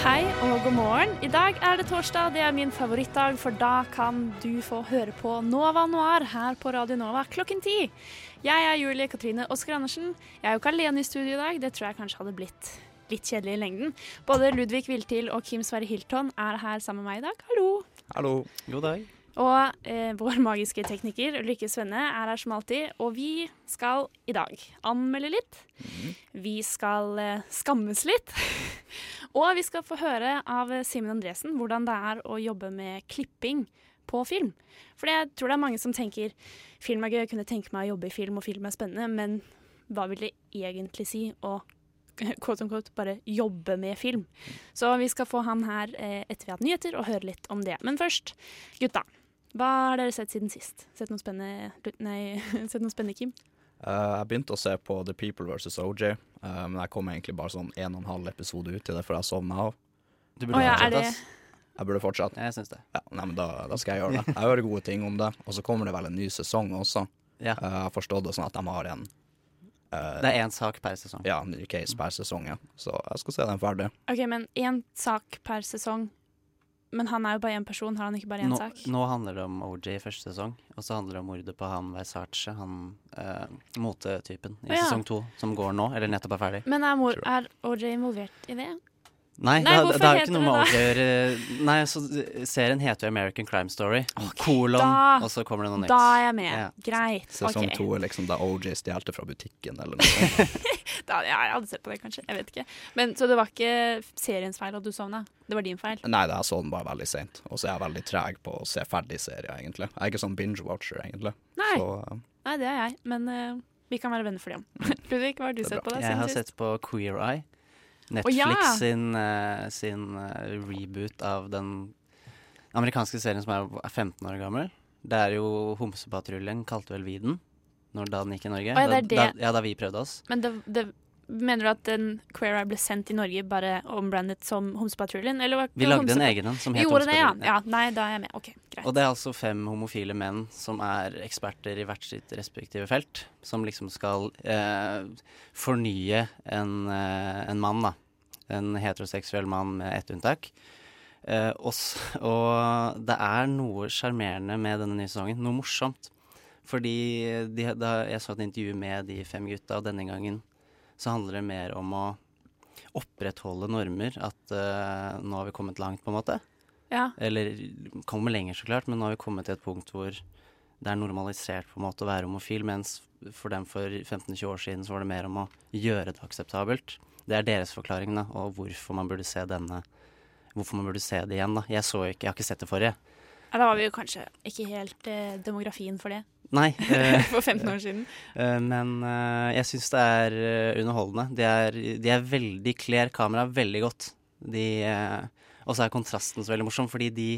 Hei og god morgen. I dag er det torsdag. Det er min favorittdag, for da kan du få høre på Nova Noir her på Radio Nova klokken ti. Jeg er Julie Katrine Oskar Andersen. Jeg er jo ikke alene i studio i dag. Det tror jeg kanskje hadde blitt litt kjedelig i lengden. Både Ludvig Viltil og Kim Sverre Hilton er her sammen med meg i dag. Hallo! Hallo. God dag. Og eh, vår magiske tekniker Ulrikke Svenne er her som alltid. Og vi skal i dag anmelde litt. Vi skal eh, skammes litt. Og vi skal få høre av Simen Andresen hvordan det er å jobbe med klipping på film. For jeg tror det er mange som tenker film er gøy, jeg kunne tenke meg å jobbe i film, og film er spennende, men hva vil det egentlig si å quote unquote, bare jobbe med film? Så vi skal få han her eh, etter vi har hatt nyheter, og høre litt om det. Men først, gutta. Hva har dere sett siden sist? Sett noe spennende, nei, sett noe spennende Kim? Eh, jeg begynte å se på The People vs. OJ, eh, men jeg kom egentlig bare sånn en og en halv episode ut i det før jeg sovna av. Du Å ja, fortsette, det Jeg burde fortsatt. Jeg syns det. Ja, nei, men da, da skal jeg gjøre det. Jeg hører gode ting om det. Og så kommer det vel en ny sesong også. Ja. Eh, jeg har forstått det sånn at de har en uh, Det er én sak per sesong. ja, ny case per sesong, ja. Så jeg skal se den ferdig. OK, men én sak per sesong. Men han er jo bare én person, har han ikke bare én Nå, sak? nå handler det om OJ i første sesong, og så handler det om mordet på han Versace, han eh, motetypen, i oh, ja. sesong to, som går nå, eller nettopp er ferdig. Men er, er OJ involvert i det? Nei, Nei, det, det er jo ikke noe med det å gjøre. Nei, så serien heter jo American Crime Story. kolon, da- og så kommer det noe nytt. Da er jeg med. Ja. Greit. Sesong ok. to er liksom da OJ stjelte fra butikken, eller noe sånt. Da, ja, jeg hadde sett på det, kanskje. Jeg vet ikke. Men, så det var ikke seriens feil at du sovna? Det var din feil? Nei, jeg så den bare veldig seint. Og så er jeg veldig treg på å se ferdig serier, egentlig. Jeg er ikke sånn binge-watcher, egentlig. Nei. Så uh, Nei, det er jeg. Men uh, vi kan være venner for det om. Ludvig, hva har du Det sett på Det, Jeg har sett på Queer Eye. Netflix ja! sin, eh, sin eh, reboot av den amerikanske serien som er 15 år gammel. Det er jo Homsepatruljen kalte vel vi den når da den gikk i Norge. Oh, ja, det da, da, ja, da vi prøvde oss. Men det, det, mener du at den Queer Eye ble sendt i Norge bare ombrandet som Homsepatruljen? Eller Vi lagde en egen en som het Homsepatruljen. ja. Ja. Nei, da er jeg med. OK, greit. Og det er altså fem homofile menn som er eksperter i hvert sitt respektive felt. Som liksom skal eh, fornye en, eh, en mann, da. En heteroseksuell mann med ett unntak. Eh, og, og det er noe sjarmerende med denne nye sesongen. Noe morsomt. Fordi de, da jeg så et intervju med de fem gutta, denne gangen så handler det mer om å opprettholde normer. At uh, nå har vi kommet langt, på en måte. Ja. Eller kommer lenger, så klart, men nå har vi kommet til et punkt hvor det er normalisert på en måte å være homofil, mens for dem for 15-20 år siden så var det mer om å gjøre det akseptabelt. Det er deres forklaring, da, og hvorfor man burde se denne Hvorfor man burde se det igjen, da. Jeg så ikke, jeg har ikke sett det forrige. ja. Da var vi jo kanskje ikke helt eh, demografien for det Nei. eh, for 15 år siden. Eh, men eh, jeg syns det er eh, underholdende. De er, de er veldig kler kameraet veldig godt. De, eh, og så er kontrasten så veldig morsom, fordi de,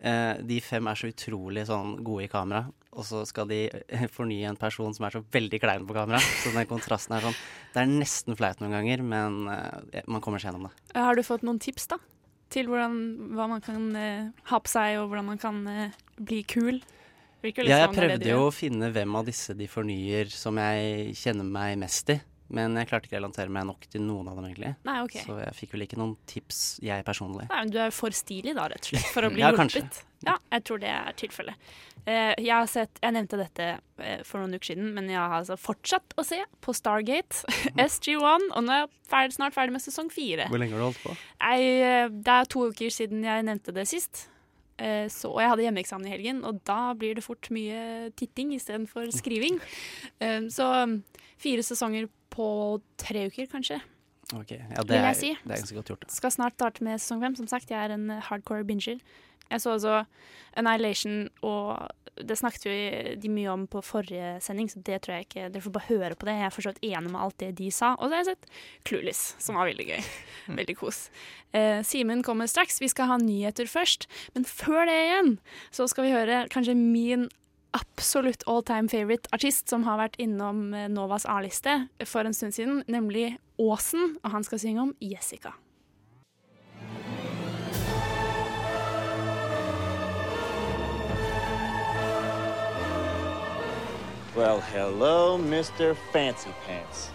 eh, de fem er så utrolig sånn gode i kamera. Og så skal de eh, fornye en person som er så veldig klein på kamera. Så den kontrasten er sånn Det er nesten flaut noen ganger, men eh, man kommer seg gjennom det. Eh, Har du fått noen tips, da? Til hvordan, hva man kan eh, ha på seg, og hvordan man kan eh, bli kul? Litt Ja, jeg som det det prøvde jo å finne hvem av disse de fornyer som jeg kjenner meg mest i. Men jeg klarte ikke å relatere meg nok til noen av dem, egentlig. Nei, okay. Så jeg fikk vel ikke noen tips, jeg personlig. Nei, men Du er for stilig da, rett og slett, for å bli Ja, hjulpet. kanskje. Ja, jeg tror det er tilfellet. Eh, jeg har sett, jeg nevnte dette eh, for noen uker siden, men jeg har altså fortsatt å se på Stargate, SG1, og nå er jeg ferdig, snart ferdig med sesong fire. Hvor lenge har du holdt på? Jeg, eh, det er to uker siden jeg nevnte det sist. Eh, Så, og jeg hadde hjemmeeksamen i helgen, og da blir det fort mye titting istedenfor skriving. Eh, Så fire sesonger på tre uker, kanskje. Okay. ja, det er, si. det er ganske godt gjort. Skal snart starte med sesong fem. Som sagt, jeg er en hardcore binger. Jeg så altså Annihilation, og det snakket jo de mye om på forrige sending, så det tror jeg ikke Dere får bare høre på det. Jeg er for så vidt enig med alt det de sa. Og så har jeg sett Clueless, som var veldig gøy. Veldig kos. Eh, Simen kommer straks. Vi skal ha nyheter først. Men før det igjen, så skal vi høre kanskje min absolutt all time favorite artist som har vært innom eh, Novas A-liste for en stund siden, nemlig Åsen. Og han skal synge om Jessica. Well, hello, Mr. Fancy Pants.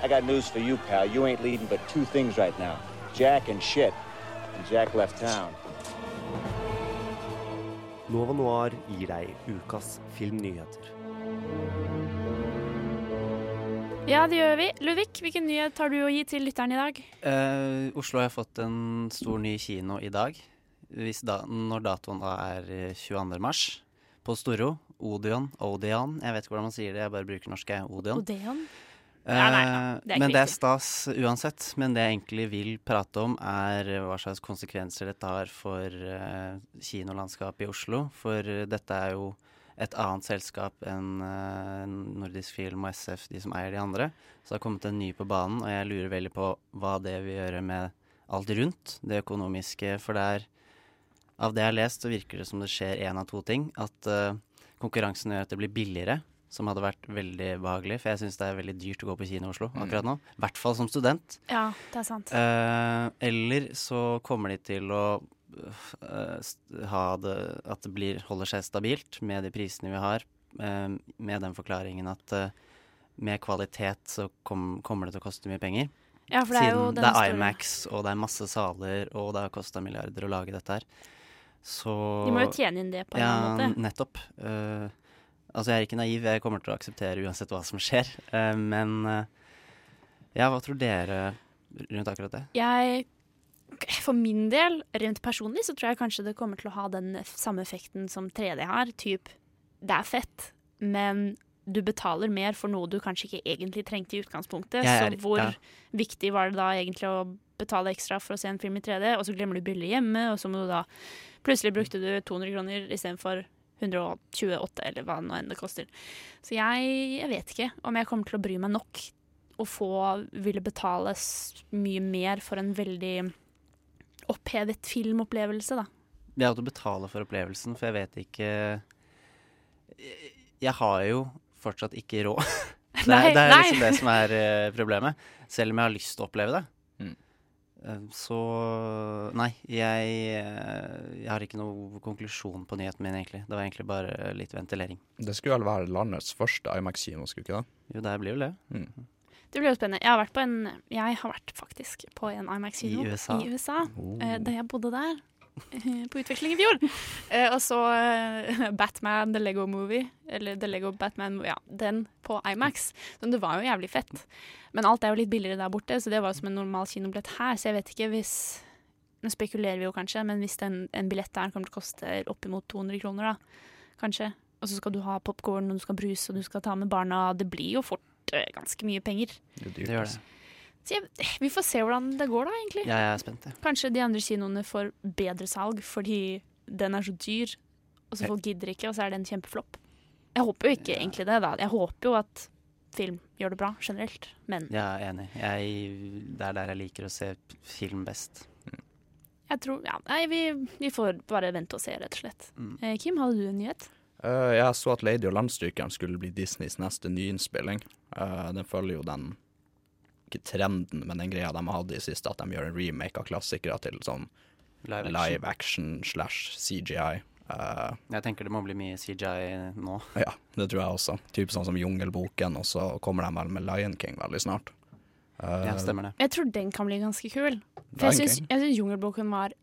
I got news for you, pal. You ain't leading but two things right now Jack and shit. And Jack left town. Nova Noir gir deg ukas filmnyheter. Ja, det gjør vi. Ludvig, hvilken nyhet har du å gi til lytteren i dag? Uh, Oslo har fått en stor ny kino i dag. Hvis da, når datoen da er eh, 22. mars. På Storo. Odeon. Odeon. Jeg vet ikke hvordan man sier det, jeg bare bruker norsk. jeg. Odeon. Odeon? Eh, Ja, nei, nei, det men det er stas uansett. Men det jeg egentlig vil prate om, er hva slags konsekvenser dette har for eh, kinolandskapet i Oslo. For eh, dette er jo et annet selskap enn eh, Nordisk Film og SF, de som eier de andre. Så det har kommet en ny på banen, og jeg lurer veldig på hva det vil gjøre med alt rundt det økonomiske. For det er Av det jeg har lest, så virker det som det skjer én av to ting. At eh, konkurransen gjør at det blir billigere, som hadde vært veldig behagelig. For jeg syns det er veldig dyrt å gå på kino i Oslo akkurat nå. I hvert fall som student. Ja, det er sant. Eh, eller så kommer de til å eh, ha det At det blir, holder seg stabilt med de prisene vi har, eh, med den forklaringen at eh, med kvalitet så kom, kommer det til å koste mye penger. Ja, for det er jo Siden jo det er Imax, og det er masse saler, og det har kosta milliarder å lage dette her. Så De må jo tjene inn det på en ja, annen måte. nettopp. Uh, altså, jeg er ikke naiv, jeg kommer til å akseptere uansett hva som skjer. Uh, men eh, ja, hva tror dere rundt akkurat det? Jeg, for min del, rent personlig, så tror jeg kanskje det kommer til å ha den samme effekten som 3D har. Typ, det er fett, men du betaler mer for noe du kanskje ikke egentlig trengte i utgangspunktet. Er- så hvor ja. viktig var det da egentlig å betale ekstra for å se en film i 3D, og så glemmer du bildet hjemme, og så må du da Plutselig brukte du 200 kroner istedenfor 128, eller hva nå enn det koster. Så jeg, jeg vet ikke om jeg kommer til å bry meg nok å få ville betale mye mer for en veldig opphevet filmopplevelse, da. Det er at du betaler for opplevelsen, for jeg vet ikke Jeg har jo fortsatt ikke råd. Det er, det er liksom det som er eh, problemet. Selv om jeg har lyst til å oppleve det. Mm. Eh, Så Nei, jeg, eh, jeg har ikke noen konklusjon på nyheten min, egentlig. Det var egentlig bare litt ventilering. Det skulle vel være landets første IMAX-kino, skulle ikke det? Jo, det blir jo det. Det blir jo spennende. Jeg har vært, på en, jeg har vært faktisk på en IMAX-kino I USA? i USA Oh. eh, da jeg bodde der. Eh, På utveksling i fjor. Eh, og så eh, Batman The Lego Movie, eller The Lego Batman, ja, den på IMAX. Så det var jo jævlig fett. Men alt er jo litt billigere der borte, så det var jo som en normal kinobillett her. Så jeg vet ikke hvis Nå spekulerer vi jo kanskje, men hvis den, en billett der kommer til å koste oppimot 200 kroner, da, kanskje, og så skal du ha popkorn, og du skal bruse, og du skal ta med barna, det blir jo fort eh, ganske mye penger. Det, er Det gjør altså. det. Så jeg, vi får se hvordan det går, da, egentlig. Ja, Jeg er spent, ja. Kanskje de andre kinoene får bedre salg fordi den er så dyr, og så folk gidder ikke, og så er det en kjempeflopp. Jeg håper jo ikke egentlig det, da. Jeg håper jo at film gjør det bra generelt, men Jeg er enig. Jeg, det er der jeg liker å se film best. jeg tror Ja, nei, vi, vi får bare vente og se, rett og slett. Mm. Eh, Kim, hadde du en nyhet? Uh, jeg så at Lady og Landstrykeren skulle bli Disneys neste nyinnspilling. Uh, den følger jo den Ikke trenden, men den greia de hadde i siste, at de gjør en remake av klassikere til sånn Live action. live action slash CGI. Uh, Jeg tenker det må bli mye CGI nå. ja, det tror jeg også. Typ sånn som Jungelboken, og så kommer de vel med Lion King veldig snart. Uh, Ja, stemmer det. Jeg tror den kan bli ganske kul. For Lion jeg syns, Jungelboken var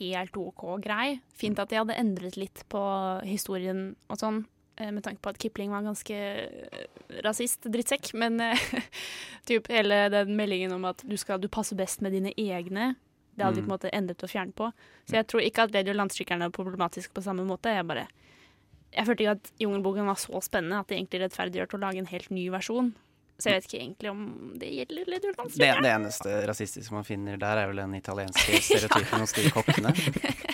helt OK grei. Fint at de hadde endret litt på historien og sånn, eh, med tanke på at Kipling var ganske eh, rasist, drittsekk. Men eh, typ hele den meldingen om at du, skal, du passer best med dine egne, det hadde de på en Mm. måte endret å fjerne på. Så jeg tror ikke at Radio Landstrykerne er problematisk på samme måte. Jeg bare Jeg følte ikke at Jungelboken var så spennende at det egentlig rettferdiggjørte å lage en helt ny versjon. Så jeg vet ikke egentlig om det gjelder Radio Det, Landstrykerne. det eneste rasistiske man finner der, er vel den italienske stereotypen hos de kokkene.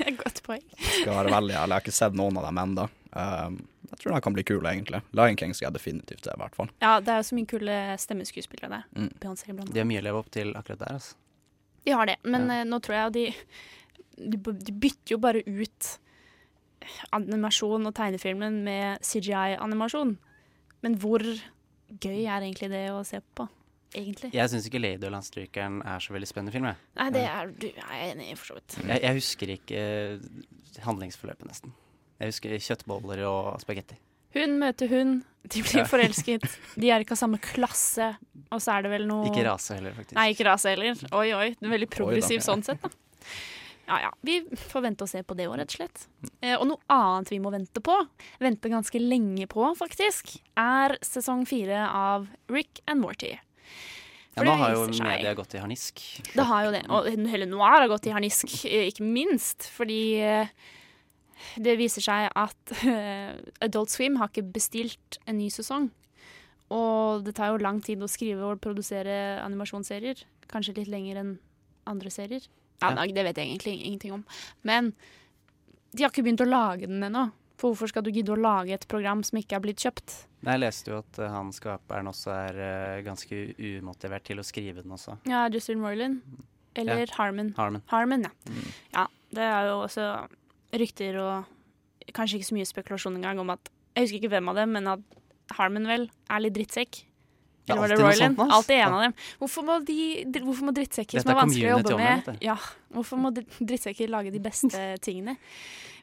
poeng. Skal være veldig ærlig, jeg har ikke sett noen av dem ennå. Um, jeg tror den kan bli kule, egentlig. Lion King skal jeg definitivt se, i hvert fall. Ja, det er jo så mye kule stemmeskuespillere der. Mm. Beyoncé iblant. De har mye å leve opp til akkurat der. altså. De har det, men Ja. eh, nå tror jeg de, de De bytter jo bare ut animasjon og tegnefilmen med CGI-animasjon. Men hvor gøy er egentlig det å se på? Egentlig. Jeg syns ikke 'Lady og landstrykeren' er så veldig spennende film. Jeg, Nei, det er du er jeg enig i, for så vidt. jeg, jeg husker ikke eh, handlingsforløpet, nesten. Jeg husker kjøttboller og spagetti. Hun møter hun, de blir Ja. forelsket, de er ikke av samme klasse, og så er det vel noe Ikke rase heller, faktisk. Nei, ikke rase heller. Oi, oi. Det er veldig progressiv da. sånn sett, da. Ja ja. Vi får vente og se på det òg, rett og slett. Eh, og noe annet vi må vente på, vente ganske lenge på faktisk, er sesong fire av Rick and Morty. Ja, nå har jo media gått i harnisk. Det har jo det. Og hele Noir har gått i harnisk, eh, ikke minst. Fordi eh, det viser seg at eh, Adult Swim har ikke bestilt en ny sesong. Og det tar jo lang tid å skrive og produsere animasjonsserier. Kanskje litt lenger enn andre serier. Ja, Ja. Det vet jeg egentlig ingenting om. Men de har ikke begynt å lage den ennå. For hvorfor skal du gidde å lage et program som ikke er blitt kjøpt? Jeg leste jo at eh, han skaperen også er uh, ganske umotivert til å skrive den også. Ja, Justin Roiland. Eller Harmon. Harmon. Harmon, ja. Ja, det er jo også rykter og kanskje ikke så mye spekulasjon engang om at Jeg husker ikke hvem av dem, men at Harmon vel er litt drittsekk. Er Eller var det Royland? sånt. Alltid en av dem. Hvorfor må, de, hvorfor må drittsekker Dette som er vanskelig å jobbe community med Ja, Hvorfor må drittsekker lage de beste tingene?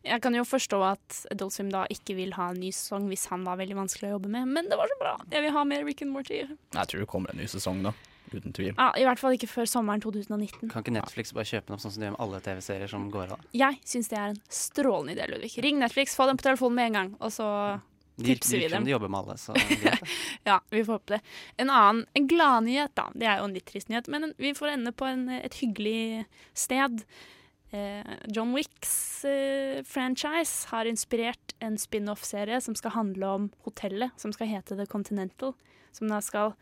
Jeg kan jo forstå at Adult Swim da ikke vil ha en ny sesong hvis han var veldig vanskelig å jobbe med, men det var så bra. Jeg vil ha mer Rick and Morty. Jeg tror det kommer en ny sesong, da. Uten tvil. Ja, I hvert fall ikke før sommeren 2019. Kan ikke Netflix bare kjøpe den opp sånn som de gjør med alle TV-serier som går av? Jeg syns det er en strålende idé, Ludvig. Ring Netflix, få dem på telefonen med en gang, og så De, tipser vi dem. de jobber med alle, så. Ja, vi får håpe det. En annen, en gladnyhet, da. Det er jo en litt trist nyhet, men vi får ende på en, et hyggelig sted. Eh, John Wicks eh, franchise har inspirert en spin-off-serie som skal handle om hotellet, som skal hete The Continental. Som da skal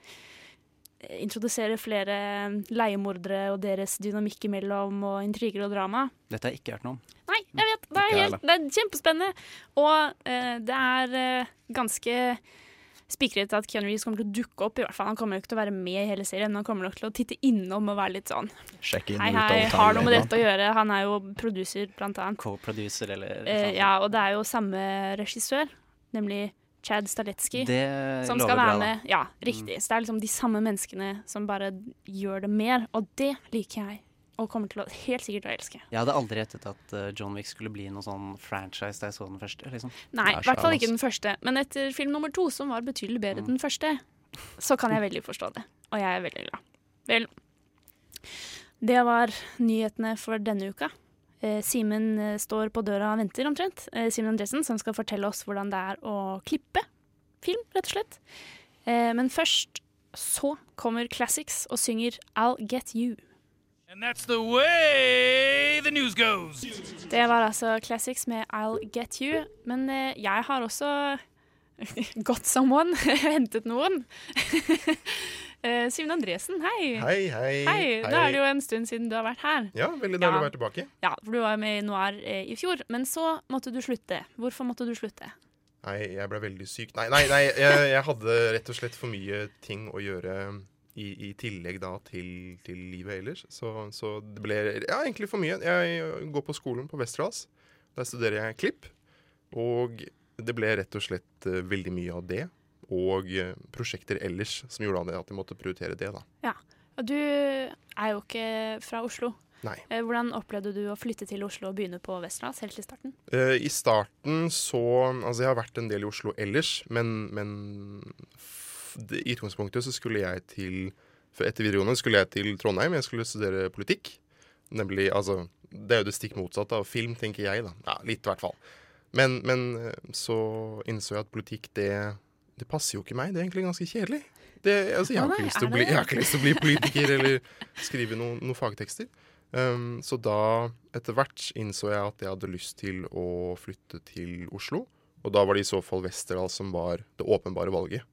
eh, introdusere flere leiemordere og deres dynamikk imellom, og intriger og drama. Dette har jeg ikke hørt noe om. Nei, jeg vet. Det er, helt, det er kjempespennende. Og eh, det er eh, ganske spikret at Keanu Reeves kommer til å dukke opp. i hvert fall. Han kommer jo ikke til å være med i hele serien, men han kommer nok til å titte innom og være litt sånn inn Hei, hei, har noe med dette å gjøre. Han er jo producer, blant annet. Co-producer eller Eh, ja, og det er jo samme regissør, nemlig Chad Staletsky. Det Som skal være med. Ja, riktig. Så det er liksom de samme menneskene som bare gjør det mer, og det liker jeg. Og kommer til å helt sikkert å elske. Jeg hadde aldri gjettet at eh, John Wick skulle bli noe sånn franchise da jeg så den første. liksom. Nei, i er hvert fall ikke den første. Men etter film nummer to, som var betydelig bedre enn den første, så kan jeg veldig forstå det. Og jeg er veldig glad. Vel, det var nyhetene for denne uka. Eh, Simen eh, står på døra og venter omtrent. Eh, Simen Andresen, som skal fortelle oss hvordan det er å klippe film, rett og slett. Eh, men først så kommer Classics og synger I'll Get You. Det var altså Classics med I'll Get You. Men eh, jeg har også got someone, hentet noen. Eh, Simen Andresen, hei. Hei, hei. Hei, Da er det jo en stund siden du har vært her. Ja, veldig deilig Ja. å være tilbake. Ja, for du var med i Noir eh, i fjor, men så måtte du slutte. Hvorfor måtte du slutte? Nei, jeg ble veldig syk. Nei, nei, nei jeg, jeg hadde rett og slett for mye ting å gjøre i, i tillegg da til, til livet ellers. Så, så det ble ja, egentlig for mye. Jeg går på skolen på Westerdals. Der studerer jeg klipp. Og det ble rett og slett uh, veldig mye av det. Og uh, prosjekter ellers som gjorde det at jeg måtte prioritere det, da. Ja, og du er jo ikke fra Oslo. Nei. Eh, Hvordan opplevde du å flytte til Oslo og begynne på Westerdals helt i starten? Uh, I starten så Altså, jeg har vært en del i Oslo ellers, men, men i utgangspunktet så skulle jeg til for Etter videregående skulle jeg til Trondheim. Jeg skulle studere politikk. Nemlig Altså, det er jo det stikk motsatte av film, tenker jeg, da. Ja, litt, i hvert fall. Men, men eh, så innså jeg at politikk, det, det passer jo ikke meg. Det er egentlig ganske kjedelig. Det, altså, jeg, har ikke lyst til å bli, jeg har ikke lyst til å bli politiker eller skrive noen noe fagtekster. Um, så da, etter hvert, innså jeg at jeg hadde lyst til å flytte til Oslo. Og da var det i så fall Westerdal som var det åpenbare valget.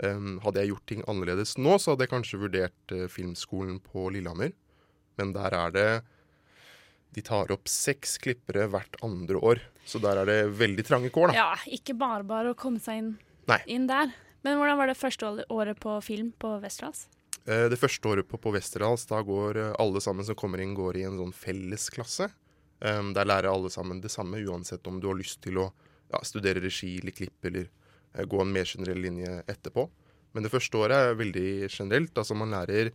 Hadde jeg gjort ting annerledes nå, så hadde jeg kanskje vurdert eh, Filmskolen på Lillehammer. Men der er det de tar opp seks klippere hvert andre år. Så der er det veldig trange kår, da. Ja, ikke bare bare å komme seg inn, inn der. Men hvordan var det første året- på film på Westerdals? Eh, Det første året på, på Westerdals, da går eh, alle sammen som kommer inn, går i en sånn fellesklasse. Der lærer alle sammen det samme, uansett om du har lyst til å ja, studere regi eller klipp, eller gå en mer generell linje etterpå. Men det første året er veldig generelt. Altså man lærer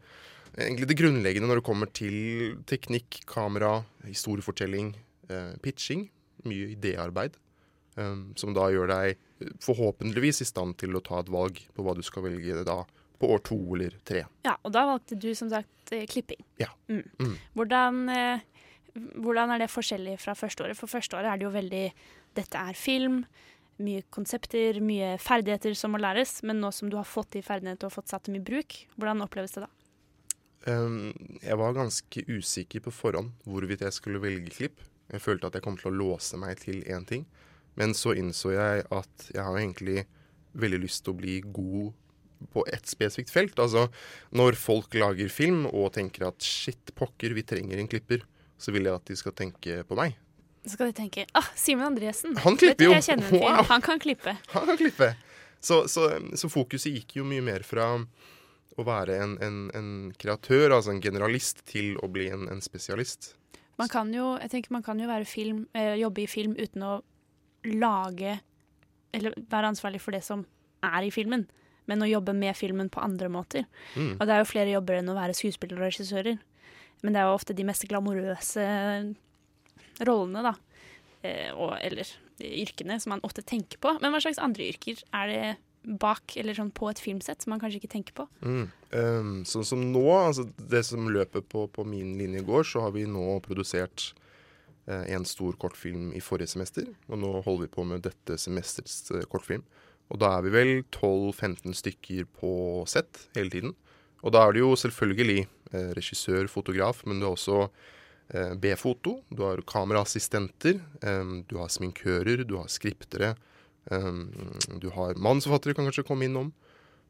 egentlig det grunnleggende når det kommer til teknikk, kamera, historiefortelling, eh, pitching. Mye idéarbeid. Um, som da gjør deg eh, forhåpentligvis i stand til å ta et valg på hva du skal velge da på år to eller tre. Ja, og da valgte du som sagt eh, klipping. Ja. Mm. Mm. Hvordan, eh, hvordan er det forskjellig fra første året? For første året er det jo veldig Dette er film. Mye konsepter, mye ferdigheter som må læres. Men nå som du har fått de ferdighetene og fått satt dem i bruk, hvordan oppleves det da? Um, jeg var ganske usikker på forhånd hvorvidt jeg skulle velge klipp. Jeg følte at jeg kom til å låse meg til én ting. Men så innså jeg at jeg har egentlig veldig lyst til å bli god på ett spesifikt felt. Altså når folk lager film og tenker at shit, pokker, vi trenger en klipper, så vil jeg at de skal tenke på meg. Så skal de tenke ah, Simen Andresen. Han klipper jo. Wow. Han kan klippe. Han kan klippe. Så, så, så fokuset gikk jo mye mer fra å være en, en, en kreatør, altså en generalist, til å bli en, en spesialist. Man kan jo, jeg tenker man kan jo være film, eh, jobbe i film uten å lage Eller være ansvarlig for det som er i filmen, men å jobbe med filmen på andre måter. Mm. Og det er jo flere jobber enn å være skuespiller og regissører. Men det er jo ofte de mest glamorøse rollene, da. Eh, og, eller yrkene som man ofte tenker på. Men hva slags andre yrker er det bak eller sånn på et filmsett som man kanskje ikke tenker på? Mm. Um, sånn som nå, altså det som løper på, på min linje går, så har vi nå produsert eh, en stor kortfilm i forrige semester. Og nå holder vi på med dette semesters eh, kortfilm. Og da er vi vel 12-15 stykker på sett hele tiden. Og da er det jo selvfølgelig eh, regissør, fotograf, men du er også eh, B-foto. Du har kameraassistenter, eh, du har sminkører, du har skriptere. Du har manusforfattere kan kanskje komme innom.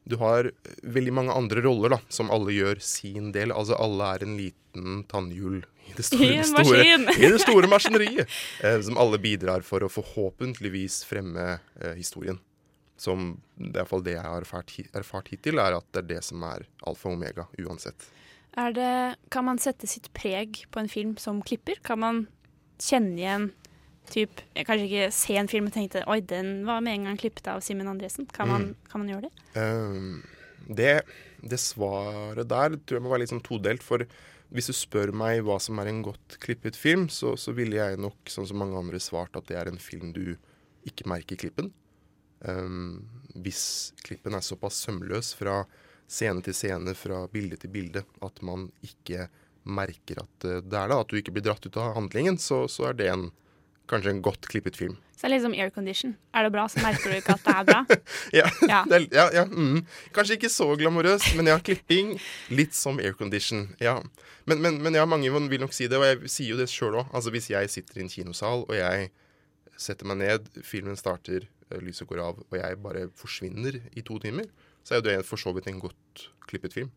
Du har veldig mange andre roller da, som alle gjør sin del. Altså alle er en liten tannhjul i det store, I store, i det store maskineriet. eh, som alle bidrar for å forhåpentligvis fremme eh, historien. Som det er det jeg har erfart, erfart hittil, er at det er det som er alfa og omega uansett. Er det, kan man sette sitt preg på en film som klipper? Kan man kjenne igjen typ, Kanskje ikke se en film og tenke oi, den var med en gang klippet av Simen Andresen. Kan man, Mm. kan man gjøre det? Um, det, det svaret der tror jeg må være litt sånn todelt. For hvis du spør meg hva som er en godt klippet film, så, så ville jeg nok, sånn som mange andre, svart at det er en film du ikke merker klippen. Um, hvis klippen er såpass sømløs fra scene til scene, fra bilde til bilde, at man ikke merker at eh, det er det, at du ikke blir dratt ut av handlingen, så, så er det en, kanskje en godt klippet film. Så det er litt som aircondition. Er det bra, så merker du ikke at det er bra. Ja, Ja. det er, ja, ja mm. Kanskje ikke så glamorøst, men ja, klipping. Litt som aircondition. Ja. Men, men, men ja, mange vil nok si det, og jeg sier jo det sjøl òg. Altså, hvis jeg sitter i en kinosal, og jeg setter meg ned, filmen starter, eh, lyset går av, og jeg bare forsvinner i to timer, så er jo det for så vidt en godt klippet film.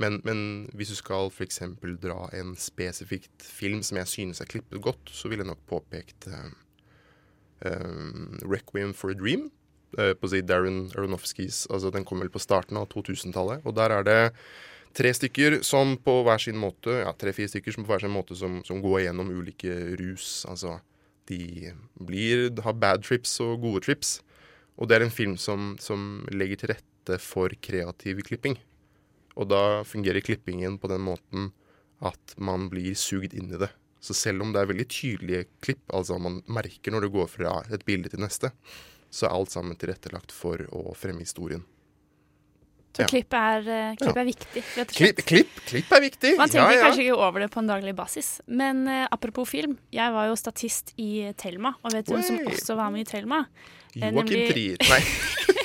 Men, men hvis du skal f.eks. dra en spesifikt film som jeg synes er klippet godt, så ville jeg nok påpekt uh, um, 'Requiem for a Dream'. uh, på å si Darren Aronofskis altså Den kom vel på starten av 2000-tallet. Og der er det tre stykker som på hver sin måte Ja, tre-fire stykker som på hver sin måte som, som går gjennom ulike rus. Altså de blir har bad trips og gode trips. Og det er en film som, som legger til rette for kreativ klipping. Og da fungerer klippingen på den måten at man blir sugd inn i det. Så selv om det er veldig tydelige klipp, altså man merker når det går fra et bilde til neste, så er alt sammen tilrettelagt for å fremme historien. Så Ja. klipp, er, eh, klipp er viktig, rett og slett. Klipp, klipp, er viktig! Man tenker ja, ja. kanskje ikke over det på en daglig basis. Men uh, apropos film, jeg var jo statist i Thelma, og vet du hvem som også var med i Thelma? Eh, Joakim Trier. Nei.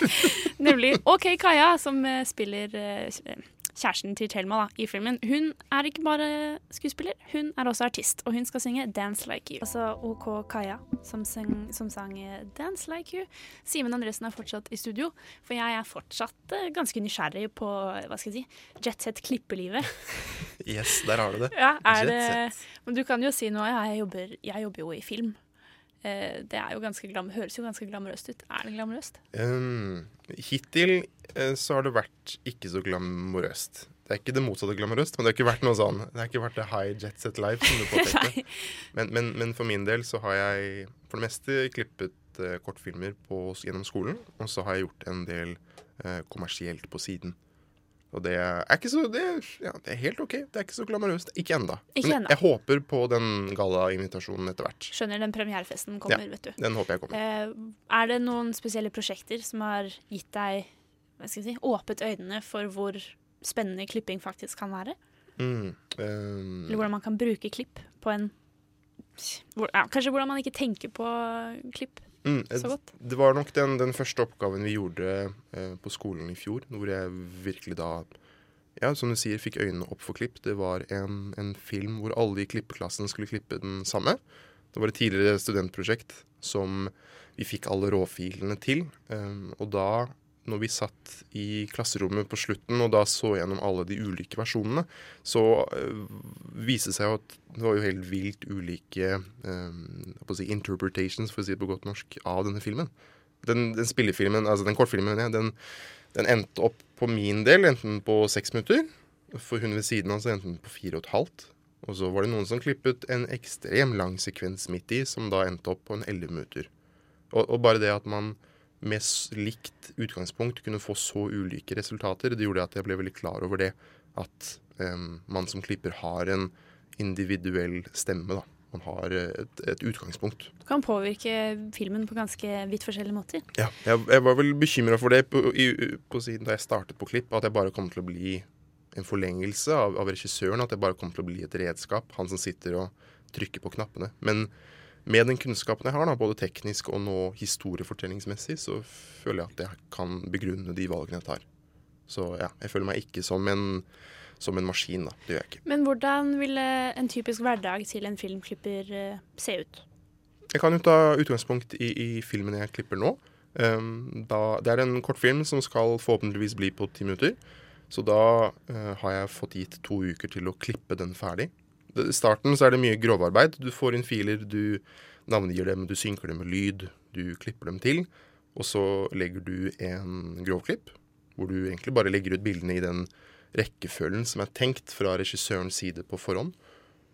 Nemlig OK Kaja, som uh, spiller eh, kjæresten til Thelma da, i filmen, hun er ikke bare skuespiller, hun er også artist. Og hun skal synge 'Dance Like You'. Altså OK Kaja som, sang, som sang 'Dance Like You'. Simen Andresen er fortsatt i studio, for jeg er fortsatt eh, ganske nysgjerrig på hva skal jeg si, jetset-klippelivet. Yes, der har du det. Ja, er det, men du kan jo si noe. Jeg jobber, jeg jobber jo i film. Eh, det er jo ganske glam, høres jo ganske glamorøst ut. Er det glamorøst? Um, hittil eh, så har det vært ikke så glamorøst. Det er ikke det motsatte glamorøst, men det har ikke vært noe sånn Det har ikke vært det high jet set life som du påpekte. men, men, men for min del så har jeg for det meste klippet eh, kortfilmer på, gjennom skolen, og så har jeg gjort en del eh, kommersielt på siden. Og det er ikke så det, er- ja, det er helt OK. Det er ikke så glamorøst. Ikke. Ikke Men jeg håper på den gallainvitasjonen etter hvert. Skjønner den premierefesten kommer, Ja, vet du. den håper jeg kommer. Eh, er det noen spesielle prosjekter som har gitt deg hva skal jeg si, åpent øynene for hvor spennende klipping faktisk kan være? Mm, um, Eller hvordan man kan bruke klipp på en hvor, ja, Kanskje hvordan man ikke tenker på klipp Mm, så godt. Det var nok den, den første oppgaven vi gjorde eh, på skolen i fjor, hvor jeg virkelig da ja, som du sier, fikk øynene opp for klipp. Det var en, en film hvor alle i klippeklassen skulle klippe den samme. Det var et tidligere studentprosjekt som vi fikk alle råfilene til. Um, og da, når vi satt i klasserommet på slutten og da så gjennom alle de ulike versjonene, så øh, viste det seg jo at det var jo helt vilt ulike å si interpretations, for å si det på godt norsk, av denne filmen. Den, den spillefilmen, altså den kortfilmen, ja, den, den endte opp på min del enten på seks minutter. For hun ved siden av så endte den på fire og et halvt. Og så var det noen som klippet en ekstrem lang sekvens midt i, som da endte opp på en elleve minutter. Og, og bare det at man med likt utgangspunkt kunne få så ulike resultater, det gjorde at jeg ble veldig klar over det. At um, man som klipper har en individuell stemme, da. Man har et, et utgangspunkt. Du kan påvirke filmen på ganske vidt forskjellige måter. Ja, jeg, jeg var vel bekymra for det på, i, på siden da jeg startet på klipp, at jeg bare kom til å bli en forlengelse av, av regissøren. At jeg bare kom til å bli et redskap. Han som sitter og trykker på knappene. Men med den kunnskapen jeg har, da, både teknisk og nå historiefortellingsmessig, så føler jeg at jeg kan begrunne de valgene jeg tar. Så ja, jeg føler meg ikke som en, som en maskin, da. Det gjør jeg ikke. Men hvordan ville en typisk hverdag til en filmklipper eh, se ut? Jeg kan jo ta utgangspunkt i, i filmen jeg klipper nå. Um, da, det er en kortfilm som skal forhåpentligvis bli på ti minutter. Så da uh, har jeg fått gitt to uker til å klippe den ferdig. I starten så er det mye grovarbeid. Du får inn filer, du navngir dem, du synker dem med lyd, du klipper dem til. Og så legger du en grovklipp, hvor du egentlig bare legger ut bildene i den rekkefølgen som er tenkt fra regissørens side på forhånd.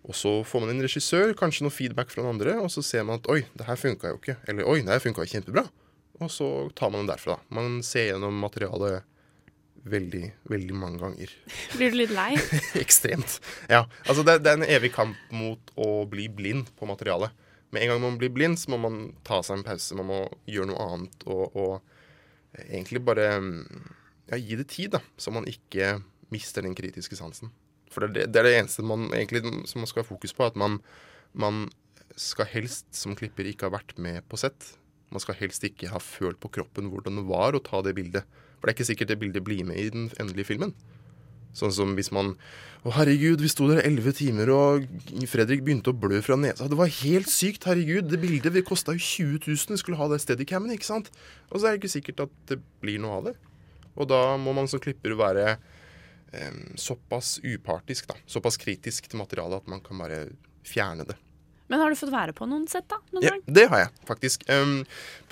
Og så får man en regissør, kanskje noe feedback fra den andre, og så ser man at oi, det her funka jo ikke. Eller oi, det her funka kjempebra. Og så tar man den derfra. Man ser gjennom materialet veldig, veldig mange ganger. Blir du litt lei? Ekstremt. Ja. Altså det, det er en evig kamp mot å bli blind på materialet. Med en gang man blir blind, så må man ta seg en pause. Man må gjøre noe annet og, og egentlig bare mm, ja, gi det tid, da. Så man ikke mister den kritiske sansen. For det det, det, er det eneste man egentlig som man skal ha fokus på. At man, man skal helst som klipper ikke ha vært med på sett. Man skal helst ikke ha følt på kroppen hvordan det var å ta det bildet. For det er ikke sikkert det bildet blir med i den endelige filmen. Sånn som hvis man Å, herregud, vi sto der elleve timer, og Fredrik begynte å blø fra nesa. Det var helt sykt, herregud. Det bildet vi kosta jo 20 000. Vi skulle ha det steadycamen, ikke sant? Og så er det ikke sikkert at det blir noe av det. Og da må man som klipper være eh, såpass upartisk, da. Såpass kritisk til materialet at man kan bare fjerne det. Men har du fått være på noen sett, da? Noen Ja, det har jeg faktisk. Um,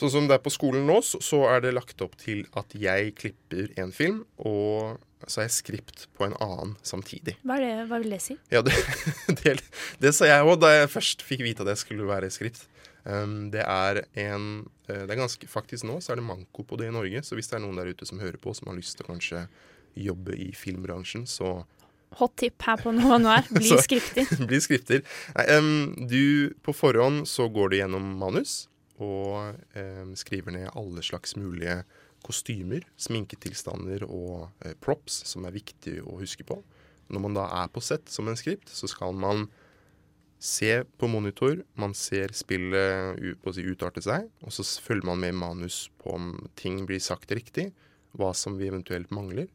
sånn som det er på skolen nå, så, så er det lagt opp til at jeg klipper en film, og så er jeg skript på en annen samtidig. Hva, det, hva vil det si? Ja, det, det, det sa jeg òg da jeg først fikk vite at jeg skulle være skript. Um, det er en eh, Det er ganske Faktisk nå så er det manko på det i Norge, så hvis det er noen der ute som hører på, som har lyst til å kanskje jobbe i filmbransjen, så Hot tip her på noe nå er bli skrifter. bli skrifter. Nei, um, du, på forhånd så går du gjennom manus og um, skriver ned alle slags mulige kostymer, sminketilstander og uh, props som er viktig å huske på. Når man da er på sett som en skript, så skal man se på monitor, man ser spillet si, utarte seg, og så følger man med i manus på om ting blir sagt riktig, hva som vi eventuelt mangler.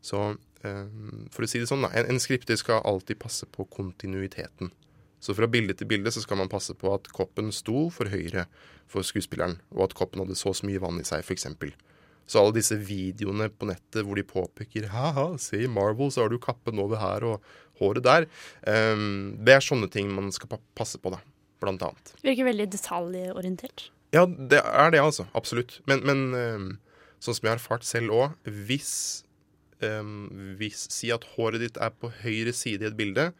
Så For å si det sånn. En, en skripter skal alltid passe på kontinuiteten. Så fra bilde til bilde så skal man passe på at koppen sto for høyre for skuespilleren, og at koppen hadde så så mye vann i seg, f.eks. Så alle disse videoene på nettet hvor de påpeker ha-ha, se i Marvel, så har du kappen over her og håret der. eh, det er sånne ting man skal passe på, da. Blant annet. Virker veldig detaljorientert. Ja, det er det, altså. Absolutt. Men, men ehm, sånn som jeg har erfart selv òg, hvis, ehm, hvis Si at håret ditt er på høyre side i et bilde.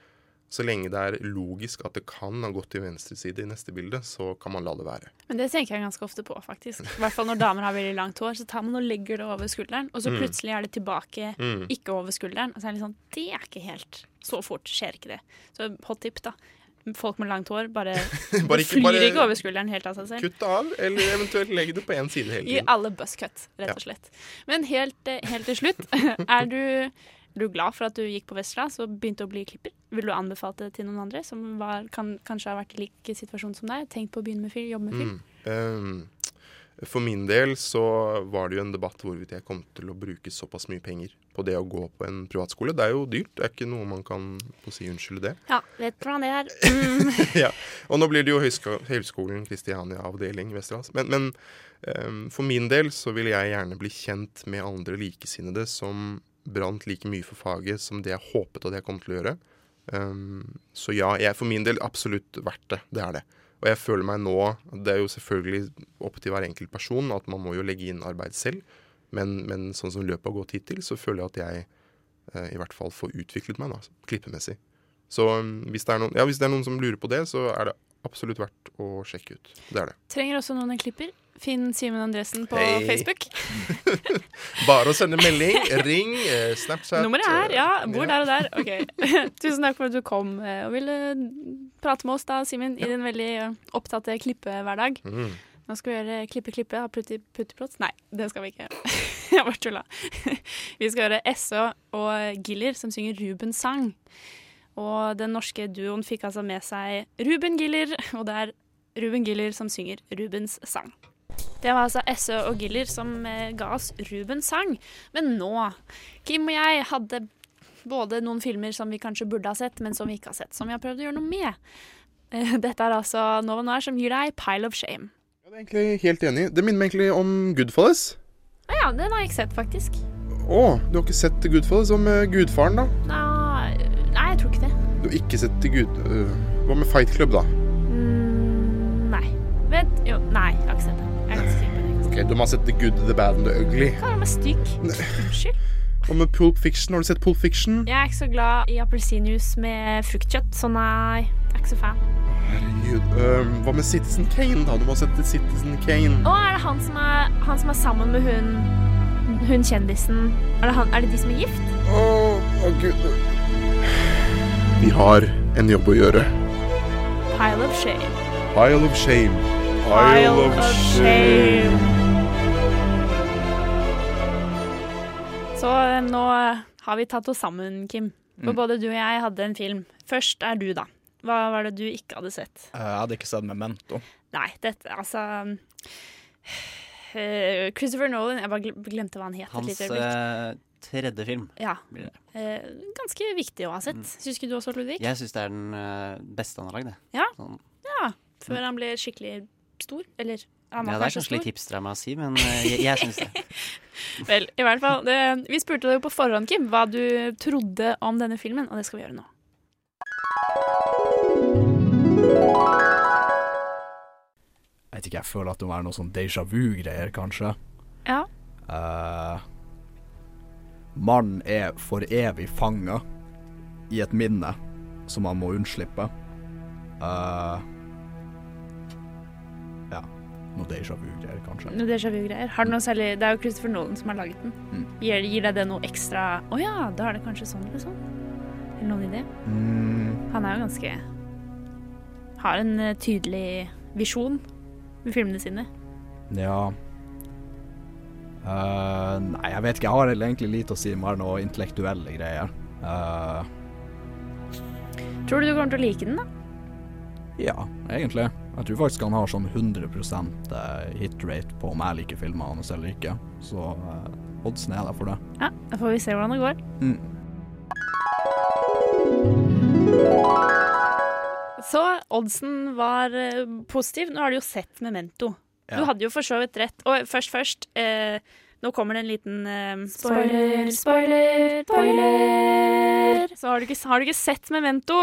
Så lenge det er logisk at det kan ha gått til venstre side i neste bilde, så kan man la det være. Men det tenker jeg ganske ofte på, faktisk. I hvert fall når damer har veldig langt hår, så tar man og legger det over skulderen, og så Mm. plutselig er det tilbake, Mm. ikke over skulderen. Og så er det litt sånn Det er ikke helt Så fort skjer ikke det. Så hot tip, da. Folk med langt hår, bare, Bare ikke- flyr bare ikke over skulderen helt av seg selv. Kutt av, eller eventuelt legg det på én side hele I tiden. alle buzzcut, rett og slett. Men helt, eh, helt til slutt, er du, er du glad for at du gikk på Vestlands og begynte å bli klipper? Vil du anbefale det til noen andre som var, kan, kanskje har vært i lik situasjon som deg? Tenkt på å begynne med fyr, jobbe med fyr? Mm. Um, for min del så var det jo en debatt hvorvidt jeg kom til å bruke såpass mye penger på det å gå på en privatskole. Det er jo dyrt, det er ikke noe man kan på si unnskylde det. Ja, vet hvordan det er. Mm. ja. Og nå blir det jo Høgsko Høgskolen Kristiania avdeling Vesterålen. Men, men um, for min del så vil jeg gjerne bli kjent med andre likesinnede som brant like mye for faget som det jeg håpet at jeg kom til å gjøre. Um, så ja, jeg for min del absolutt verdt det. Det er det. Og jeg føler meg nå Det er jo selvfølgelig opp til hver enkelt person at man må jo legge inn arbeid selv. Men, men sånn som løpet har gått hittil, så føler jeg at jeg eh, i hvert fall får utviklet meg da, klippemessig. Så um, hvis, det er noen, ja, hvis det er noen som lurer på det, så er det absolutt verdt å sjekke ut. Det er det. Trenger også noen en klipper. Finn Simen Andresen på hey. Facebook. Bare å sende melding, ring, eh, Snapchat Nummeret er her, ja. Bor ja. der og der. Ok. Tusen takk for at du kom eh, og ville prate med oss da, Simen, i din veldig eh, opptatte klippehverdag. Mm. Nå skal vi gjøre klippe, klippe, ha putti, puttiplott. Nei, det skal vi ikke. Jeg bare tulla. Vi skal gjøre SO og Giller som synger Rubens sang. Og den norske duoen fikk altså med seg Ruben Giller, og det er Ruben Giller som synger Rubens sang. Det var altså Essø og Giller som eh, ga oss Rubens sang. Men nå, Kim og jeg hadde både noen filmer som vi kanskje burde ha sett, men som vi ikke har sett, som vi har prøvd å gjøre noe med. Dette er altså Nova Noir som gir deg Pile of Shame. Jeg er egentlig helt enig. Det minner meg egentlig om Goodfellas. Å ja, den har jeg ikke sett, faktisk. Å, du har ikke sett Goodfellas? Hva med Gudfaren, da? Nei, nei jeg tror ikke det. Du har ikke sett Gud... øh, hva med Fight Club, da? Mm, nei. Vent, jo, nei, jeg har ikke sett det. Jeg er ganske sikker på det. Ok, Du må ha sett The Good, The Bad and The Ugly. Hva med stygg. Unnskyld. Hva med Pulp Fiction? Har du sett Pulp Fiction? Jeg er ikke så glad i appelsinjuice med fruktkjøtt, så nei, jeg er ikke så fan. Herregud. Um, hva med Citizen Kane, da? Du må sette Citizen Kane. Å, er det han som er, han som er sammen med hun, hun kjendisen? Er det, han, er det de som er gift? Å, å gud. Vi har en jobb å gjøre. Pile of shame. Pile of shame. Pile of shame. Så eh, nå har vi tatt oss sammen, Kim. For Mm. både du og jeg hadde en film. Først er du, da. Hva var det du ikke hadde sett? Eh, Jeg hadde ikke sett Memento. Nei, dette altså eh, Christopher Nolan Jeg bare glemte hva han het. Hans eh, tredje film. Ja. Eh, ganske viktig å ha sett. Syns ikke du også, Ludvig? Jeg syns det er den beste han har lagd. Ja. Sånn. ja. Før han ble skikkelig stor. Eller Ja, det er kanskje litt hipster av meg å si, men jeg, jeg syns det. Vel, i hvert fall. Det, vi spurte deg jo på forhånd, Kim, hva du trodde om denne filmen, og det skal vi gjøre nå. Jeg vet ikke, jeg føler at det må være noe sånn déjà vu-greier, kanskje. Ja. Uh, Mannen er for evig fanga i et minne som han må unnslippe. Uh, ja, noe déjà vu-greier, kanskje. Noe déjà vu-greier. Har det noe særlig Det er jo Christopher Nolan som har laget den. Mm. Gir, gir deg det noe ekstra Å ja, da er det kanskje sånn eller sånn? Eller noen idé? Mm, Han er jo ganske Har en eh, tydelig visjon med filmene sine. ja Uh, Nei, jeg vet ikke. Jeg har egentlig lite å si mer noe intellektuelle greier. Uh. Tror du du kommer til å like den, da? ja, egentlig. Jeg tror faktisk han har sånn 100 eh, hit rate på om jeg liker filmene hans eller ikke. Så uh, oddsen er der for det. Ja, Da får vi se hvordan det går. Mm. Så oddsen var eh, positiv. Nå har du jo sett Memento. Ja. Du hadde jo for så vidt rett. Og først, først. Eh, nå kommer det en liten eh, Spoiler, spoiler, spoiler. Så har du, ikke, har du ikke sett Memento?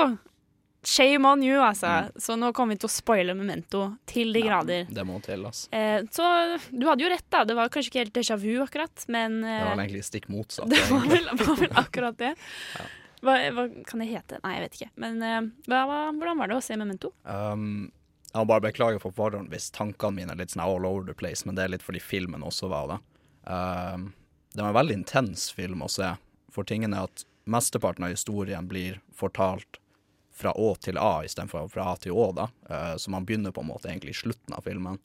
Shame on you, altså. Mm. Så nå kommer vi til å spoile Memento til de grader. Det må til, altså. Eh, så du hadde jo rett, da. Det var kanskje ikke helt déjà vu, akkurat, men Det eh, var vel egentlig stikk motsatt. det var vel, var vel akkurat det. Hva, hva kan det hete? Nei, jeg vet ikke. Men eh, hva, hvordan var det å se Memento? Um, jeg må bare beklage for forhånd hvis tankene mine er litt sånn all over the place, men det er litt fordi filmen også var det. Um, det var en veldig intens film å se, for tingen er at mesteparten av historien blir fortalt fra Å til A istedenfor fra A til Å, da. Uh, så man begynner på en måte egentlig i slutten av filmen,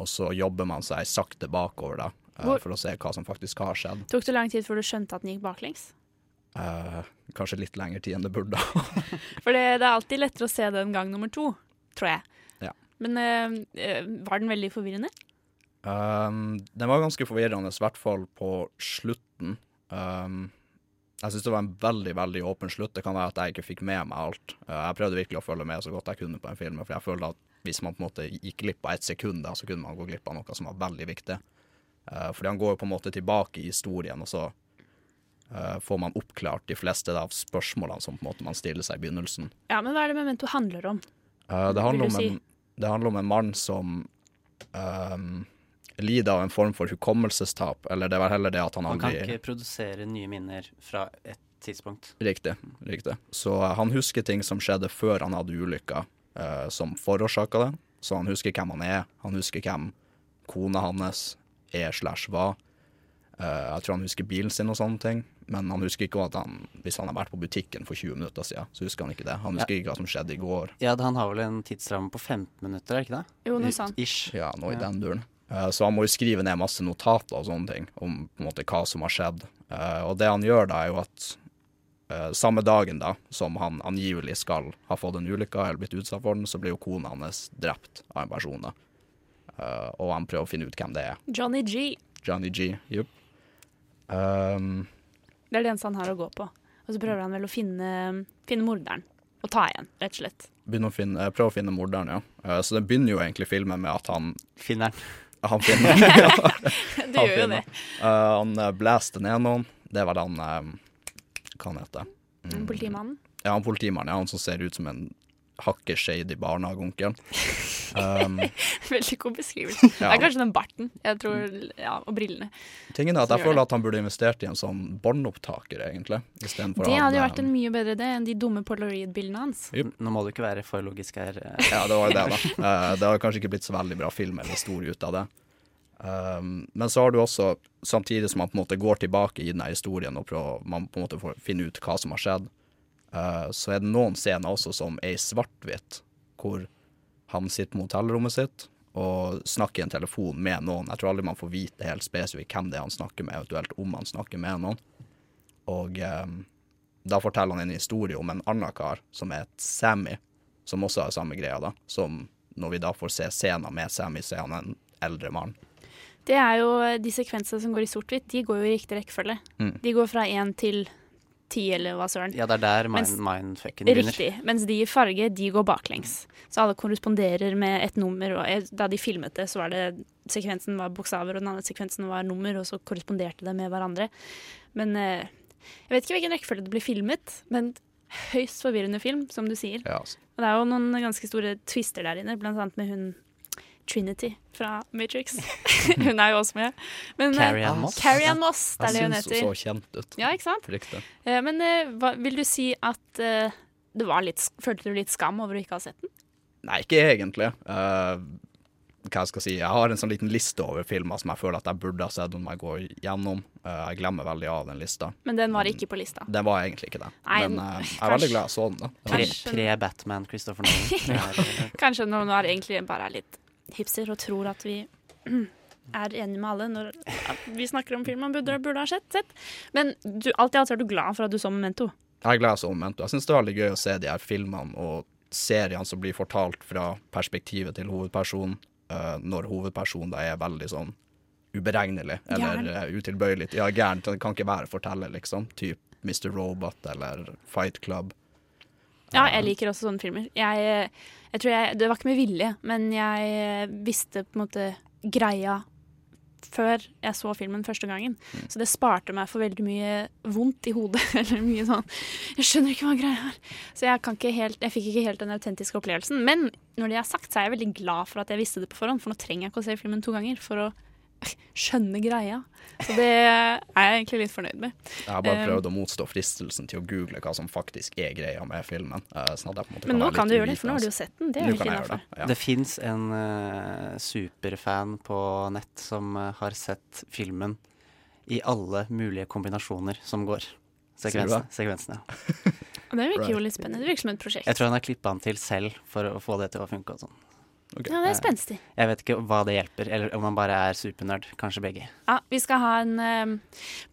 og så jobber man seg sakte bakover da, uh, for å se hva som faktisk har skjedd. Tok det lang tid før du skjønte at den gikk baklengs? Uh, kanskje litt lengre tid enn det burde. For det, det er alltid lettere å se den gang nummer to, tror jeg. Ja. Men eh, eh, var den veldig forvirrende? Um, den var ganske forvirrende, i hvert fall på slutten. Um, jeg syns det var en veldig veldig åpen slutt. Det kan være at jeg ikke fikk med meg alt. Uh, jeg prøvde virkelig å følge med så godt jeg kunne på en film, for jeg følte at hvis man på en måte gikk glipp av ett sekund, der, så kunne man gå glipp av noe som var veldig viktig. Uh, fordi han går jo på en måte tilbake i historien, og så uh, får man oppklart de fleste av spørsmålene som på en måte man stiller seg i begynnelsen. Ja, men hva er det Memento handler om? Uh, det, handler om en, det handler om en mann som um, lider av en form for hukommelsestap, eller det var heller det at han aldri Han kan ikke produsere nye minner fra et tidspunkt. Riktig. riktig. Så uh, han husker ting som skjedde før han hadde ulykka, uh, som forårsaka det. Så han husker hvem han er, han husker hvem kona hans er slash var. Uh, jeg tror han husker bilen sin og sånne ting, men han husker ikke at han, hvis han har vært på butikken for 20 minutter siden, så husker han ikke det. Han husker ikke hva som skjedde i går. Ja, Han har vel en tidsramme på 15 minutter, er ikke det? Jo, noe sant sånt. Ish. Ja, noe i Ja. den duren. Eh, Så han må jo skrive ned masse notater og sånne ting om på en måte hva som har skjedd. Eh, Og det han gjør da, er jo at eh, samme dagen da, som han angivelig skal ha fått en ulykke eller blitt utsatt for den, så blir jo kona hans drept av en person. da. Eh, Og han prøver å finne ut hvem det er. Johnny G. Johnny G. Jupp. Um, Det er det eneste han har å gå på. Og så prøver han vel å finne, finne morderen. Og ta igjen, rett og slett. å finne, prøver å finne morderen, ja. Eh, Så det begynner jo egentlig filmen med at han Finner den. Han finner den. ja. du Han gjør jo det. den. Eh, han uh, blaster ned noen. Det var han eh, Hva han heter Mm. Politimannen. Ja, han politimannen. Ja, han som ser ut som en hakket shady barnehageonkel. Um, Veldig god beskrivelse. Det er kanskje den barten. Jeg tror, ja, Og brillene. tingen er at jeg føler at han burde investert i en sånn båndopptaker, egentlig. Det hadde jo vært en mye bedre idé enn de dumme polaroid-bildene hans. Nå må du ikke være for logisk her. Ja, det var jo det, da. Eh, det har kanskje ikke blitt så veldig bra film eller historie ut av det. Um, men så har du også, samtidig som man på en måte går tilbake i denne historien og prøver, man på en måte får finne ut hva som har skjedd, eh, så er det noen scener også som er i svart-hvitt, hvor han sitter på hotellrommet sitt og snakker i en telefon med noen. Jeg tror aldri man får vite helt spesifikt hvem det er han snakker med, eventuelt om han snakker med noen. Og um, da forteller han en historie om en annen kar som het Sammy, som også har samme greia, da. Som når vi da får se scener med Sammy, så er han en eldre mann. Det er jo eh, De sekvensene som går i sort-hvitt, de går jo i riktig rekkefølge. Mm. De går fra én til ti, eller hva søren. Ja, det er der mind, mindfucken begynner. Riktig. Mens de i farge, de går baklengs. Så alle korresponderer med et nummer. Og jeg- da de filmet det, så var det sekvensen var bokstaver, og den andre sekvensen var nummer, og så korresponderte det med hverandre. Men eh, jeg vet ikke hvilken rekkefølge det blir filmet, men høyst forvirrende film, som du sier. Ja, altså. Og det er jo noen ganske store twister der inne, blant annet med hun Trinity fra Matrix. hun er jo også med. Men, eh, Carrie Ann Moss. Carrie Ann Moss, det er det hun heter. hun så kjent ut. Ja, ikke sant? Riktig. Eh, Men eh, hva, vil du si at uh, du var litt, følte du litt skam over å ikke ha sett den? Nei, ikke egentlig. Uh, hva jeg skal si, jeg har en sånn liten liste over filmer som jeg føler at jeg burde ha sett om jeg går gjennom. Uh, jeg glemmer veldig av den lista. Men den var ikke på lista. Den var egentlig ikke det. Nei, Men uh, jeg er veldig glad jeg så den. da. Pre-Batman, Christopher Nolan. Kanskje når man egentlig bare er litt hipster og tror at vi er enige med alle når vi snakker om film man burde, burde ha sett. sett. Men du, alt i alt er du glad for at du så Memento. Jeg er glad jeg så Memento. Jeg syns det er veldig gøy å se de her filmene og seriene som blir fortalt fra perspektivet til hovedpersonen, eh, når hovedpersonen da er veldig sånn uberegnelig eller Gæren. eh, utilbøyelig. Ja, gærent. Det kan ikke være forteller, liksom. Typ Mr. Robot eller Fight Club. Ja, jeg liker også sånne filmer. Jeg, jeg tror jeg, Det var ikke med vilje, men jeg visste på en måte greia før jeg så filmen første gangen. Så det sparte meg for veldig mye vondt i hodet. Eller mye sånn Jeg skjønner ikke hva greia er. Så jeg, kan ikke helt, jeg fikk ikke helt den autentiske opplevelsen. Men når det er sagt, så er jeg veldig glad for at jeg visste det på forhånd, for nå trenger jeg ikke å se filmen to ganger for å skjønne greia. Så det er jeg egentlig litt fornøyd med. Jeg har bare Um, prøvd å motstå fristelsen til å google hva som faktisk er greia med filmen. eh, sånn at jeg på en måte Men nå kan du gjøre det, for nå har du jo sett den. Det er jo gjøre innafor. det, ja. Det fins en uh, superfan på nett som uh, har sett filmen i alle mulige kombinasjoner som går. Sekvensene sekvensen ja. Det virker jo litt spennende. Det virker som et prosjekt. Jeg tror han har klippa den til selv for å få det til å funke. og sånn. Ja, det er spenstig. Jeg vet ikke hva det hjelper, eller om man bare er supernerd. Kanskje begge. Ja, vi skal ha en um,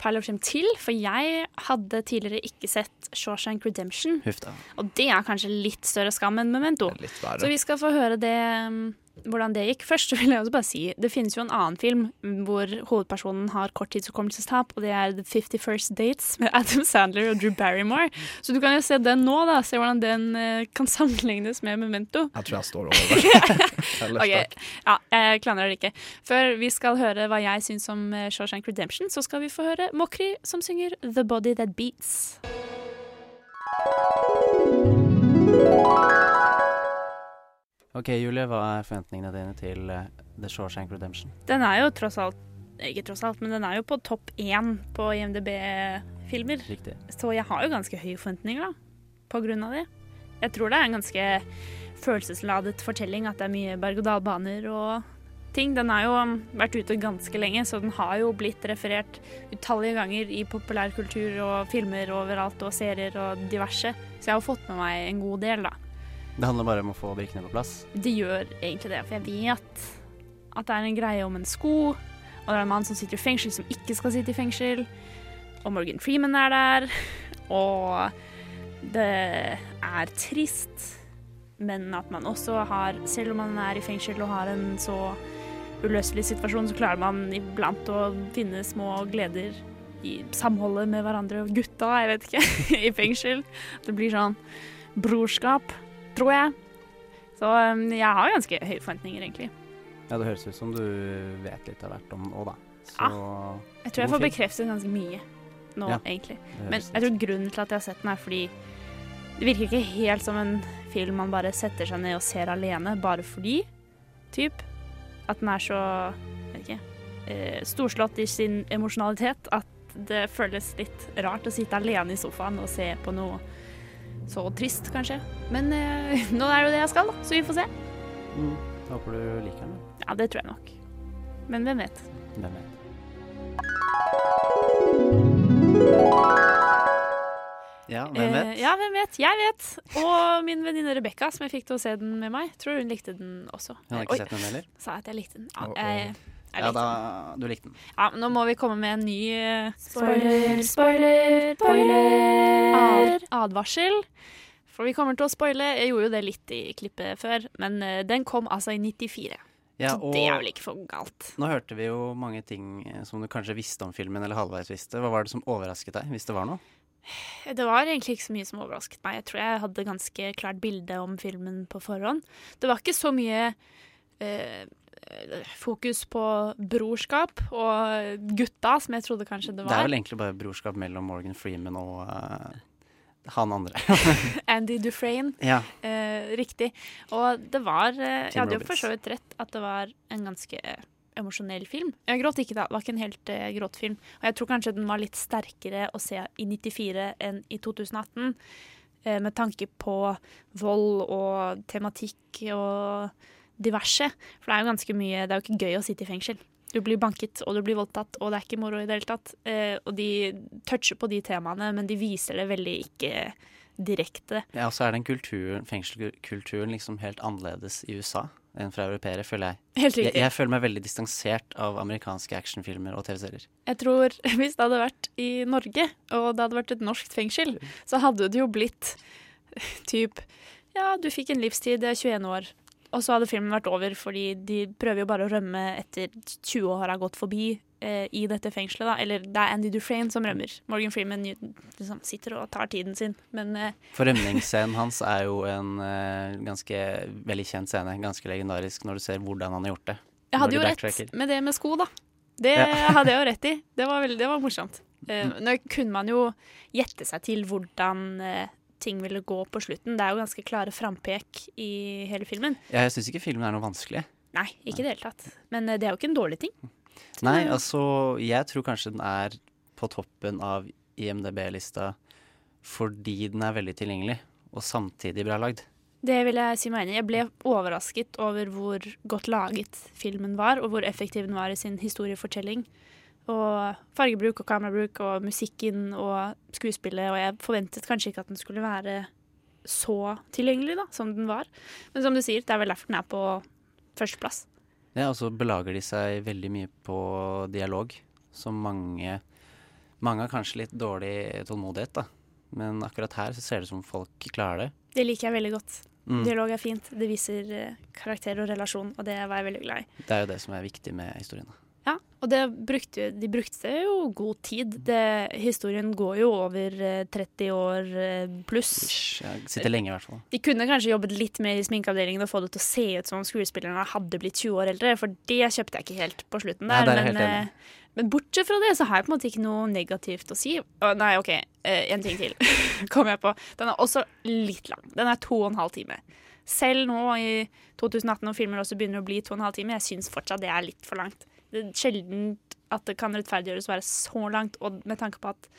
Pile of Shame til, for jeg hadde tidligere ikke sett Shawshank Redemption. Huff da. Og det er kanskje litt større skam enn Memento. Så vi skal få høre det, um, hvordan det gikk. Først vil jeg også bare si det finnes jo en annen film hvor hovedpersonen har korttidshukommelsestap, og det er The 51st Dates med Adam Sandler og Drew Barrymore. Så du kan jo se den nå, da. Se hvordan den eh, kan sammenlignes med Memento. Jeg tror jeg står over. det. okay. ja, jeg klandrer det ikke. Før vi skal høre hva jeg syns om eh, Shawshank Redemption, så skal vi få høre Mokri som synger The Body That Beats. Ok, Julie, hva er forventningene dine til eh, The Shawshank Redemption? Den er jo tross alt Ikke tross alt, men den er jo på topp én på IMDb-filmer. Riktig. Så jeg har jo ganske høye forventninger, da. På grunn av det. Jeg tror det er en ganske følelsesladet fortelling, at det er mye berg-og-dal-baner og ting. Den har jo vært ute ganske lenge, så den har jo blitt referert utallige ganger i populærkultur og filmer overalt, og serier og diverse. Så jeg har fått med meg en god del, da. Det handler bare om å få brikkene på plass. Det gjør egentlig det, for jeg vet at det er en greie om en sko, og det er en mann som sitter i fengsel som ikke skal sitte i fengsel, og Morgan Freeman er der, og det er trist, men at man også har, selv om man er i fengsel og har en så uløselig situasjon, så klarer man iblant å finne små gleder i samholdet med hverandre og gutta, jeg vet ikke, i fengsel. Det blir sånn brorskap, tror jeg. Så um, jeg har ganske høye forventninger, egentlig. Ja, Det høres ut som du vet litt av hvert om òg, da. Så Jeg tror jeg får bekreftet ganske mye nå, Ja, egentlig. Men jeg tror grunnen til at jeg har sett den, er fordi det virker ikke helt som en film man bare setter seg ned og ser alene, bare fordi, typ. At den er så vet ikke, eh, storslått i sin emosjonalitet at det føles litt rart å sitte alene i sofaen og se på noe så trist, kanskje. Men eh, nå er det jo det jeg skal, da, så vi får se. Mm, håper du liker den. Ja, det tror jeg nok. Men hvem vet? Hvem vet. Ja, hvem vet? Eh, ja, hvem vet? Jeg vet. Og min venninne Rebekka, som jeg fikk til å se den med meg, tror hun likte den også. Hun har ikke Oi, sett den heller? Sa jeg at jeg likte den? Ja, Oh, oh. jeg, jeg Ja, da. Du likte den. Ja, men nå må vi komme med en ny eh, Spoiler, spoiler, spoiler. ad advarsel. For vi kommer til å spoile. Jeg gjorde jo det litt i klippet før, men eh, den kom altså i 94. Ja, og det er vel ikke for galt. Nå hørte vi jo mange ting eh, som du kanskje visste om filmen, eller halvveis visste. Hva var det som overrasket deg, hvis det var noe? Det var egentlig ikke så mye som overrasket meg. Jeg tror jeg hadde ganske klart bilde om filmen på forhånd. Det var ikke så mye eh, fokus på brorskap og gutta, som jeg trodde kanskje det var. Det er vel egentlig bare brorskap mellom Morgan Freeman og uh, han andre. Andy Dufresne. Ja. Uh, riktig. Og det var uh, Jeg hadde jo for så vidt rett at det var en ganske emosjonell film. Jeg gråt ikke da, det var ikke en helt uh, gråtfilm. Og jeg tror kanskje den var litt sterkere å se i 94 enn i 2018. eh, med tanke på vold og tematikk og diverse. For det er jo ganske mye Det er jo ikke gøy å sitte i fengsel. Du blir banket, og du blir voldtatt, og det er ikke moro i det hele tatt. Eh, og de toucher på de temaene, men de viser det veldig ikke direkte. Ja, og så er den kulturen, fengselskulturen liksom helt annerledes i USA enn fra europeere, føler jeg. Helt jeg. riktig. Jeg føler meg veldig distansert av amerikanske actionfilmer og TV-serier. Jeg tror hvis det hadde vært i Norge, og det hadde vært et norsk fengsel, så hadde det jo blitt typ Ja, du fikk en livstid, det er 21 år. Og så hadde filmen vært over, fordi de prøver jo bare å rømme etter 20 år har gått forbi eh, i dette fengselet. da. Eller det er Andy Dufresne som rømmer. Morgan Freeman liksom, sitter og tar tiden sin. Men eh, For rømningsscenen hans er jo en eh, ganske veldig kjent scene. Ganske legendarisk når du ser hvordan han har gjort det. jeg hadde jo rett med det med sko, da. Det Ja. hadde jeg jo rett i. Det var, veldig, det var morsomt. Eh, nå kunne man jo gjette seg til hvordan eh, ting ville gå på slutten. Det er jo ganske klare frampek i hele filmen. Jeg syns ikke filmen er noe vanskelig. Nei, ikke i det hele tatt. Men eh, det er jo ikke en dårlig ting. Nei, altså Jeg tror kanskje den er på toppen av IMDb-lista fordi den er veldig tilgjengelig, og samtidig bra lagd. Det vil jeg si meg enig i. Jeg ble overrasket over hvor godt laget filmen var, og hvor effektiv den var i sin historiefortelling. Og fargebruk og kamerabruk og musikken og skuespillet. Og jeg forventet kanskje ikke at den skulle være så tilgjengelig da, som den var. Men som du sier, det er vel derfor den er på førsteplass. Ja, og så belager de seg veldig mye på dialog, som mange Mange har kanskje litt dårlig tålmodighet, da. Men akkurat her så ser det ut som folk klarer det. Det liker jeg veldig godt. Mm. Dialog er fint. Det viser eh, karakter og relasjon, og det var jeg veldig glad i. Det er jo det som er viktig med historiene. Ja, og det brukte, de brukte jo god tid. Det, historien går jo over eh, 30 år eh, pluss. Jeg sitter lenge, i hvert fall. De kunne kanskje jobbet litt mer i sminkeavdelingen og få det til å se ut som om skuespillerne hadde blitt 20 år eldre, for det kjøpte jeg ikke helt på slutten der. Nei, der. er men, helt enig. eh, men bortsett fra det, så har jeg på en måte ikke noe negativt å si. Å, nei, OK, én en ting til kom jeg på. Den er også litt lang. Den er to og en halv time. Selv nå i 2018 når filmer også begynner å bli to og en halv time, jeg syns fortsatt det er litt for langt. Det er sjelden at det kan rettferdiggjøres å være så langt, og med tanke på at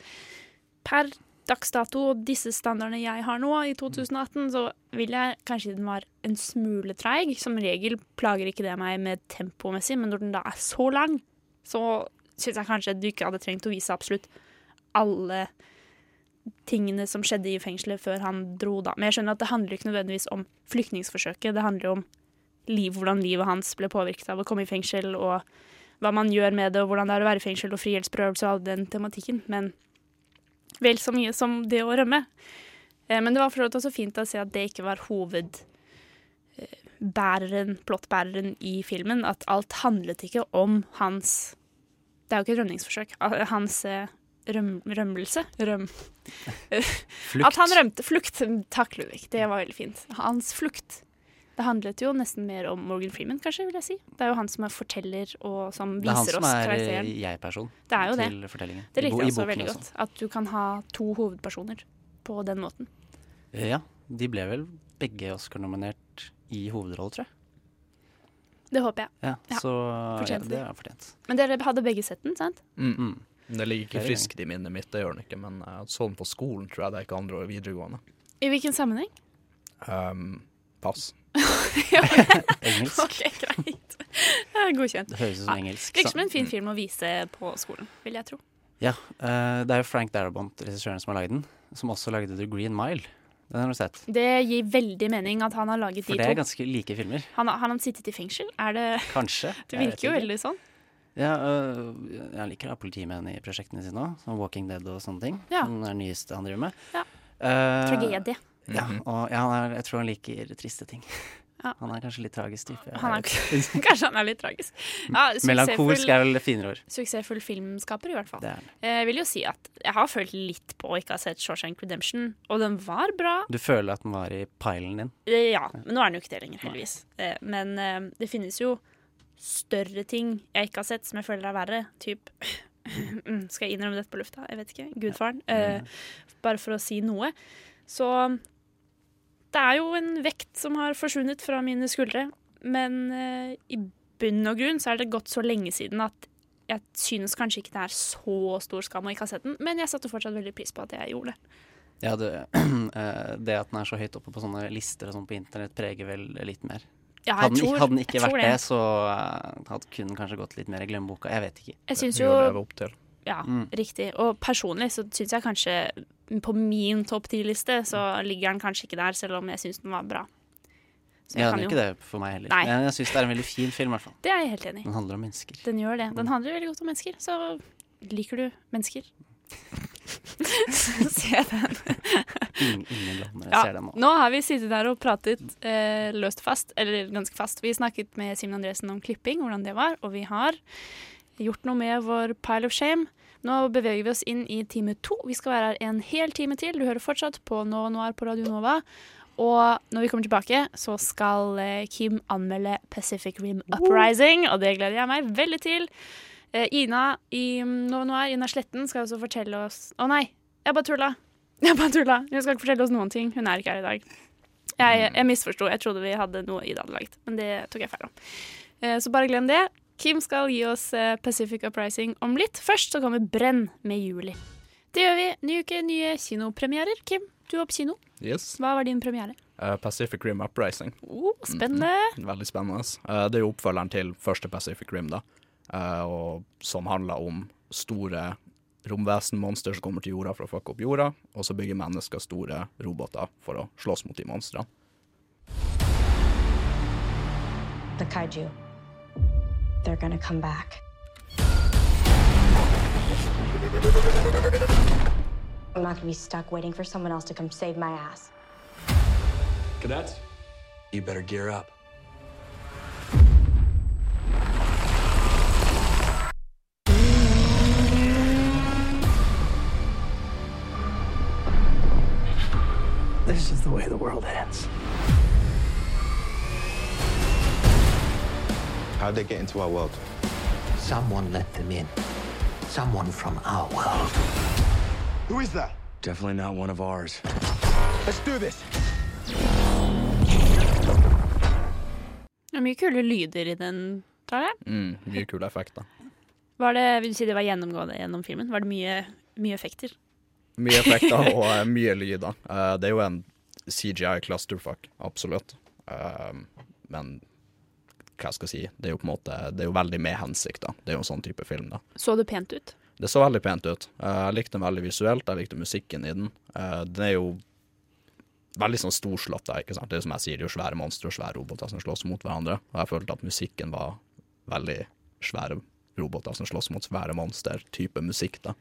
per dags dato og disse standardene jeg har nå, i 2018, så vil jeg kanskje den var en smule treig. Som regel plager ikke det meg med tempomessig, men når den da er så lang, så syns jeg kanskje du ikke hadde trengt å vise absolutt alle tingene som skjedde i fengselet før han dro da. Men jeg skjønner at det handler ikke nødvendigvis om flyktningsforsøket. Det handler om liv, hvordan livet hans ble påvirket av å komme i fengsel, og hva man gjør med det, og hvordan det er å være i fengsel, og frihetsberøvelse og all den tematikken. Men vel så mye som det å rømme. Eh, Men det var for også fint å se at det ikke var hovedbæreren, plottbæreren i filmen. At alt handlet ikke om hans Det er jo ikke et rømningsforsøk. ah, Hans eh, røm, rømmelse. Røm. Flukt. At han rømte. Flukt. Takk, Ludvig. Det var veldig fint. Hans flukt. Det handlet jo nesten mer om Morgan Freeman, kanskje, vil jeg si. Det er jo han som er forteller, og som viser oss Det er han som er eh, jeg-person Det er jo det. til fortellingen. Det likte jeg også veldig også. godt. At du kan ha to hovedpersoner på den måten. Ja, de ble vel begge Oscar-nominert i hovedrolle, tror jeg. Det håper jeg. Ja, Ja, så ja, det de. er fortjent. Men dere hadde begge sett den, sant? Mm. Det ligger ikke friskt i minnet mitt, det gjør den ikke, men jeg så den på skolen, tror jeg, det er ikke andre år videregående. I hvilken sammenheng? Um, pass. Engelsk. OK, greit. Godkjent. Det høres ut som engelsk. Virker som en fin film å vise på skolen, vil jeg tro. Ja, Uh, det er jo Frank Darabont, regissøren som har lagd den, som også lagde The Green Mile. Den har du sett. Det gir veldig mening at han har laget For de det er ganske like filmer. Han, har han sittet i fengsel? Er det Kanskje. Det virker jo veldig sånn. Ja, øh, jeg liker å ha politimenn i prosjektene sine òg, som Walking Dead og sånne ting. Ja. Som er det nyeste han driver med. Ja. Uh, Tragedie. Ja, og ja, han er, jeg tror han liker triste ting. Ja. Han er kanskje litt tragisk type. Han er, kanskje han er litt tragisk. Ja, Melankolsk er vel finere ord. Suksessfull filmskaper, i hvert fall. Det er. Jeg vil jo si at jeg har følt litt på å ikke ha sett Shawshank Redemption, og den var bra. Du føler at den var i pilen din? Eh, Ja, men nå er den jo ikke det lenger, heldigvis. Eh, Men eh, det finnes jo større ting jeg ikke har sett som jeg føler er verre. Typ Mm, Skal jeg innrømme dette på lufta? Jeg vet ikke. Gudfaren. Uh, Bare for å si noe. Så det er jo en vekt som har forsvunnet fra mine skuldre. Men uh, i bunn og grunn så er det gått så lenge siden at jeg synes kanskje ikke det er så stor skam å ikke ha sett den, men jeg satte fortsatt veldig pris på at jeg gjorde det. Ja, det, eh, det at den er så høyt oppe på sånne lister og sånn på internett, preger vel litt mer. Ja, hadde, tror- hadde den ikke vært det, det. så hadde kunne den kanskje gått litt mer i glemmeboka. Jeg vet ikke. Jeg syns jo. Ja, Mm. riktig. Og personlig så syns jeg kanskje på min topp ti-liste så ligger den kanskje ikke der, selv om jeg syns den var bra. Så jeg Ja, den gjør jo- ikke det for meg heller. Nei. Men jeg syns det er en veldig fin film, i hvert fall. Det er jeg helt enig i. Den handler om mennesker. Den gjør det. Den handler veldig godt om mennesker, så liker du mennesker. Se den. Ingen, ingen dommere Ja, ser den nå. nå har vi sittet der og pratet eh, løst fast, eller ganske fast. Vi snakket med Simen Andresen om klipping, hvordan det var, og vi har gjort noe med vår pile of shame. Nå beveger vi oss inn i time to. Vi skal være her en hel time til. Du hører fortsatt på Nova Noir på Radio Nova. Og når vi kommer tilbake, så skal eh, Kim anmelde Pacific Rim Uprising, og det gleder jeg meg veldig til. Eh, Ina i mm, Noir, Ina Sletten, skal også fortelle oss Å nei, jeg bare tulla! Jeg bare tulla. Hun skal ikke fortelle oss noen ting. Hun er ikke her i dag. Jeg, jeg misforsto. Jeg trodde vi hadde noe Ida hadde laget, men det tok jeg feil om. Eh, Så bare glem det. Kim skal gi oss eh, Pacific Uprising om litt. Først så kommer Brenn med Juli. Det gjør vi. Ny uke, nye kinopremierer. Kim, du var på kino. Yes. Hva var din premiere? Pacific Rim Uprising. Oh, spennende. Mm, veldig spennende. Det er jo oppfølgeren til første Pacific Rim, da. Eh, og som handler om store romvesenmonster som kommer til jorda for å fucke opp jorda, og så bygger mennesker store roboter for å slåss mot de monstrene. The kaiju. They're gonna come back. I'm not gonna be stuck waiting for someone else to come save my ass. Cadets, you better gear up. This is the way the world ends. How'd they get into our world? Someone let them in. Someone from our world. Who is that? Definitely not one of ours. Let's do this. Det er mye kule lyder i den traileren. Mm, mye kule effekter. Var det, vil du si det var gjennomgående gjennom filmen? Var det mye, mye effekter? Mye effekter og uh, mye lyder. Uh, det er jo en CGI clusterfuck, absolutt. Uh, men hva skal jeg si, det er jo på en måte Det er jo veldig med hensikt, da. Det er jo en sånn type film, da. Så det pent ut? Det så veldig pent ut. Eh, jeg likte den veldig visuelt, jeg likte musikken i den. Den er jo veldig sånn storslått, da, ikke sant. Det er som jeg sier, det er jo svære monstre og svære roboter som slåss mot hverandre. Og jeg følte at musikken var veldig svære roboter som slåss mot svære monster. Type musikk, da.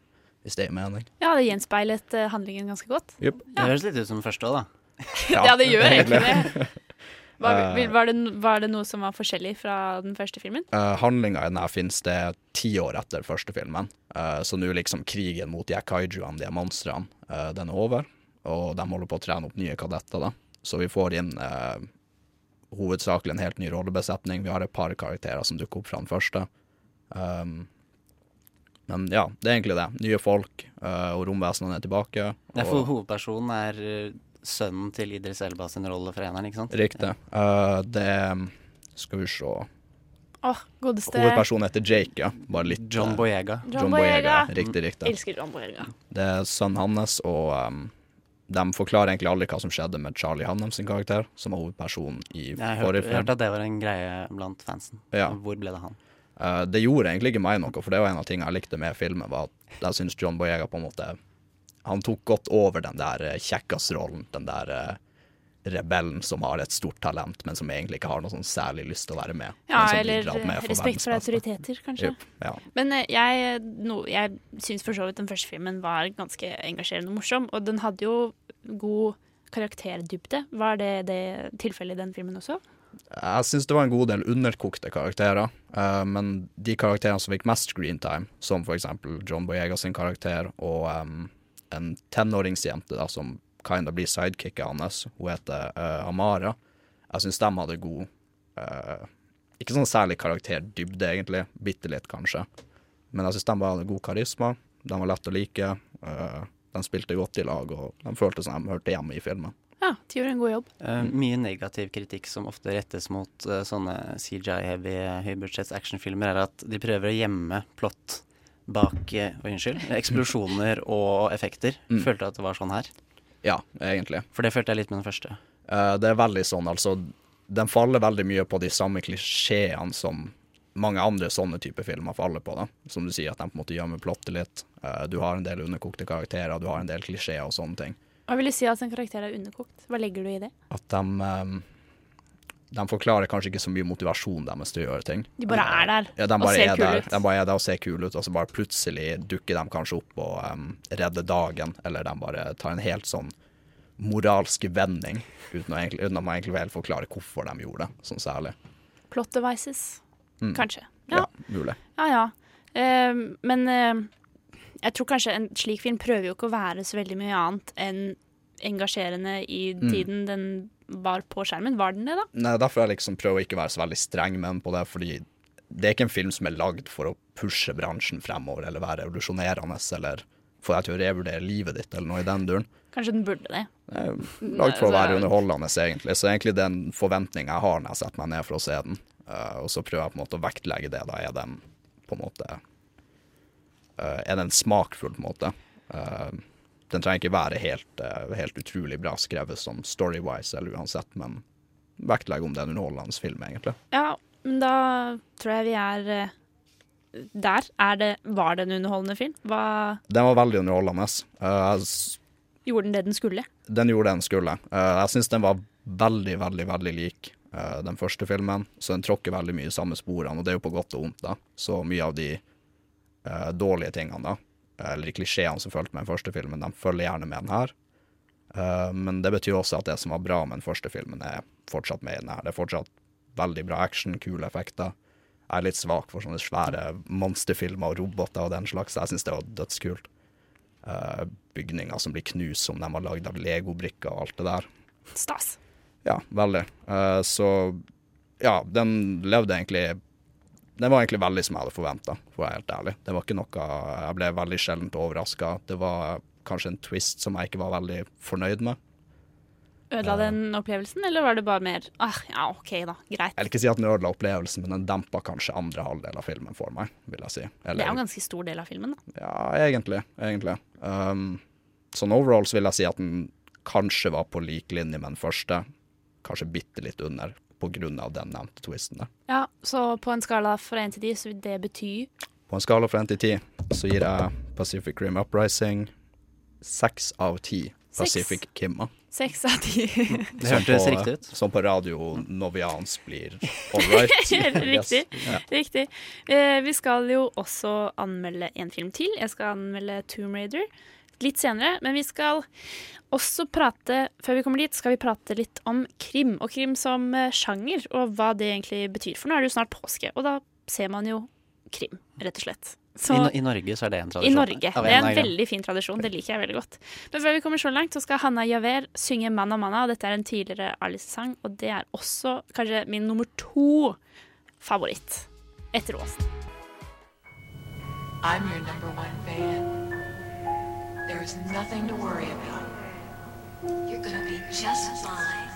Hvis det gir mening. Ja, det gjenspeilet eh, handlingen ganske godt. Jupp. Det høres litt ut som første òg, da. Ja, det gjør egentlig det. Var, Eh, var, det. var det noe som var forskjellig fra den første filmen? Uh, handlinga i denne finnes det ti år etter første filmen. Uh, så nå er liksom krigen mot de kaijuene, de monstrene, uh, den er over. Og de holder på å trene opp nye kadetter, da. Så vi får inn uh, hovedsakelig en helt ny rollebesetning. Vi har et par karakterer som dukker opp fra den første. Um, men ja, det er egentlig det. Nye folk, eh, og romvesenene er tilbake. Og... Ja, for hovedpersonen er eh, sønnen til Idris Elba sin rolle fra eneren, ikke sant? Riktig. Eh, det Skal vi se Oh, godeste Hovedpersonen heter Jake, ja. Bare litt John Boyega. John Boyega. Riktig, riktig. Elsker John Boyega. Det er sønnen hans, og um, de forklarer egentlig aldri hva som skjedde med Charlie Hannem sin karakter, som var hovedpersonen i har hørt, jeg hørte at det var en greie blant fansen. Ja. Hvor ble det han? Eh, det gjorde egentlig ikke meg noe, for det var en av tingene jeg likte med filmen, var at jeg syns John Boyega på en måte Han tok godt over den der uh, kjekkasrollen, den der uh, rebellen som har et stort talent, men som egentlig ikke har noe sånn særlig lyst til å være med. Ja, eller med for respekt for autoriteter, kanskje. Yep, ja. Men uh, jeg, no, jeg syns for så vidt den første filmen var ganske engasjerende og morsom, og den hadde jo god karakterdybde. Var det det tilfellet i den filmen også? Jeg syns det var en god del underkokte karakterer, uh, men de karakterene som fikk mest screentime, som for eksempel John Boyega sin karakter og um, en tenåringsjente da, som kinda blir sidekicket hans, hun heter uh, Amara, jeg syns de hadde god uh, Ikke sånn særlig karakterdybde, egentlig. Bitte litt, kanskje. Men jeg syns de hadde god karisma, de var lett å like, de spilte godt i lag, og de føltes som de hørte hjemme i filmen. Ja, de gjorde en god jobb. Uh, mye negativ kritikk som ofte rettes mot uh, sånne CJI-heavy høybudsjetts actionfilmer, er at de prøver å gjemme plott bak uh, unnskyld. Eksplosjoner og effekter. Mm. Følte at det var sånn her. Ja, egentlig. For det følte jeg litt med den første. Eh, det er veldig sånn, altså Den faller veldig mye på de samme klisjeene som mange andre sånne typer filmer faller på. da Som du sier, at de på en måte gjemmer plottet litt. Eh, du har en del underkokte karakterer, du har en del klisjeer og sånne ting. Hva vil du si at en karakter er underkokt? Hva legger du i det? At de eh, De forklarer kanskje ikke så mye motivasjon deres til å gjøre ting. De bare er der Ja, de og ser er kule ut. De bare er der og ser kule ut, og så bare plutselig dukker de kanskje opp og um, redder dagen, eller de bare tar en helt sånn moralsk vending, uten, egentlig, uten at man egentlig vil forklare hvorfor de gjorde det, sånn særlig. Plot devices, Mm. kanskje. Ja, mulig. Ja, ja. Uh, men eh, jeg tror kanskje en slik film prøver jo ikke å være så veldig mye annet enn engasjerende i Mm. tiden den var på skjermen. Var den det, da? Nei, derfor jeg liksom prøver å ikke være så veldig streng med den på det, fordi det er ikke en film som er lagd for å pushe bransjen fremover, eller være revolusjonerende, eller få deg til å revurdere livet ditt, eller noe i den duren. Kanskje den burde det. Det er lagd for å være underholdende, egentlig. Så egentlig den forventninga jeg har når jeg setter meg ned for å se den, eh, og så prøver jeg på en måte å vektlegge det, da er den på en måte Er den smakfull, på en måte. Eh, den trenger ikke være helt, eh, helt utrolig bra skrevet som story-wise eller uansett, men vektlegge om det er en underholdende film, egentlig. Ja, men da tror jeg vi er eh, der. Er det, var det en underholdende film? Hva Den var veldig underholdende. Uh, gjorde den det den skulle? den gjorde det den skulle. Uh, jeg syns den var veldig, veldig, veldig lik eh, den første filmen, så den tråkker veldig mye i samme sporene, og det er jo på godt og vondt, da. Så mye av de eh, dårlige tingene, da, eller de klisjeene som fulgte med den første filmen, de følger gjerne med den her. Uh, men det betyr også at det som var bra med den første filmen, er fortsatt med i den her. Det er fortsatt veldig bra action, kule effekter. Jeg er litt svak for sånne svære monsterfilmer og roboter og den slags. Jeg syns det var dødskult. Uh, bygninger som blir knust, som de har lagd av legobrikker og alt det der. Stas. Ja, veldig. Uh, så ja, den levde egentlig Den var egentlig veldig som jeg hadde forventa, for å være helt ærlig. Det var ikke noe Jeg ble veldig sjeldent overraska. Det var kanskje en twist som jeg ikke var veldig fornøyd med. Ødela den opplevelsen, eller var det bare mer ah, ja, OK, da. Greit. Jeg vil ikke si at den ødela opplevelsen, men den dempa kanskje andre halvdel av filmen for meg, vil jeg si. Det er jo en ganske stor del av filmen, da. Ja, egentlig. egentlig. Um, sånn overall så vil jeg si at den kanskje var på lik linje med den første. Kanskje bitte litt under, av den nevnte twisten der. Ja, Så på en skala fra 1 til 10, så vil det bety På en skala fra 1 til 10 så gir jeg Pacific Rim Uprising 6 av ti Seks? Pacific Kimma. seks av ti. Det hørtes riktig ut. Som på radio Novians blir all right. Riktig. Yes. Ja. Riktig. Eh, vi skal jo også anmelde en film til. Jeg skal anmelde Tomb Raider litt senere. Men vi skal også prate Før vi kommer dit, skal vi prate litt om krim. Og krim som eh, sjanger, og hva det egentlig betyr. For nå er det jo snart påske, og da ser man jo krim, rett og slett. Så- I, I Norge så er det en I tradisjon. Norge. Av Det er en veldig fin tradisjon. Det liker jeg veldig godt. Men før vi kommer så langt, så skal Hanna Javer synge 'Manna Manna'. og Dette er en tidligere Alice-sang, og det er også kanskje min nummer to favoritt etter Åsen. I'm your number one fan. There is nothing to worry about. You're gonna be just fine.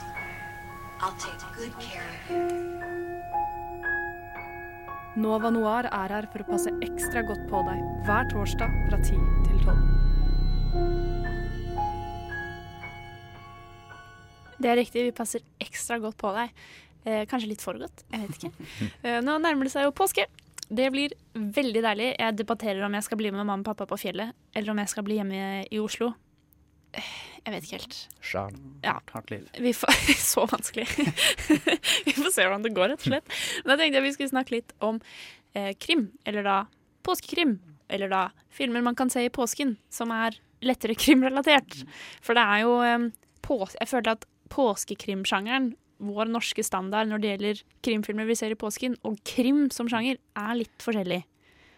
I'll take good care of you. Nova Noir er her for å passe ekstra godt på deg hver torsdag fra 10 til 12. Det er riktig, vi passer ekstra godt på deg. Eh, kanskje litt for godt, jeg vet ikke. Eh, nå nærmer det seg jo påske. Det blir veldig deilig. Jeg debatterer om jeg skal bli med mamma og pappa på fjellet, eller om jeg skal bli hjemme i Oslo. Jeg vet ikke helt. Sjæl. Ja. Hardt liv. Vi får, så vanskelig. vi får se hvordan det går, rett og slett. Men da tenkte jeg vi skulle snakke litt om eh, krim, eller da påskekrim. Eller da filmer man kan se i påsken, som er lettere krimrelatert. For det er jo eh, pås Jeg føler at påskekrimsjangeren, vår norske standard når det gjelder krimfilmer vi ser i påsken, og krim som sjanger, er litt forskjellig.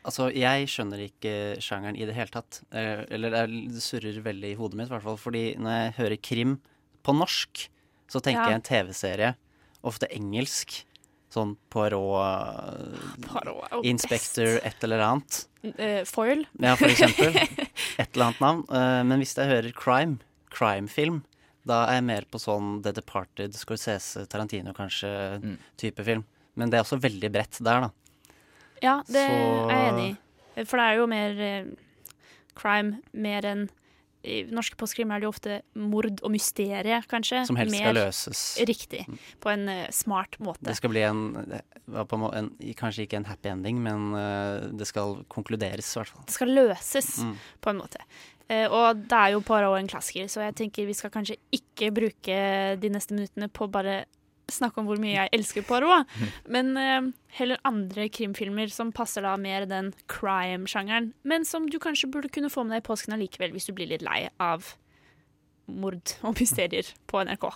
Altså, jeg skjønner ikke sjangeren i det hele tatt. Eh, Eller det er- surrer veldig i hodet mitt, i hvert fall. Fordi når jeg hører krim på norsk, så tenker Ja. jeg en TV-serie. Ofte engelsk. Sånn Poirot, Poirot er Inspector, best. et eller annet. Uh, foil. Ja, for eksempel. Et eller annet navn. Eh, Men hvis jeg hører crime, crimefilm, da er jeg mer på sånn The Departed, Scorsese, Tarantino kanskje, type film. Men det er også veldig bredt der, da. Ja, det Så- er jeg enig i. For det er jo mer eh, crime mer enn I norske postkrim er det jo ofte mord og mysterie, kanskje. Som helst mer skal løses. Riktig. På en uh, smart måte. Det skal bli en, på en, en Kanskje ikke en happy ending, men uh, det skal konkluderes, i hvert fall. Det skal løses, Mm. på en måte. Eh, og det er jo Poirot en klassiker, så jeg tenker vi skal kanskje ikke bruke de neste minuttene på bare snakke om hvor mye jeg elsker Poirot, men eh, heller andre krimfilmer som passer da mer den crime-sjangeren, men som du kanskje burde kunne få med deg i påsken allikevel hvis du blir litt lei av mord og mysterier på NRK.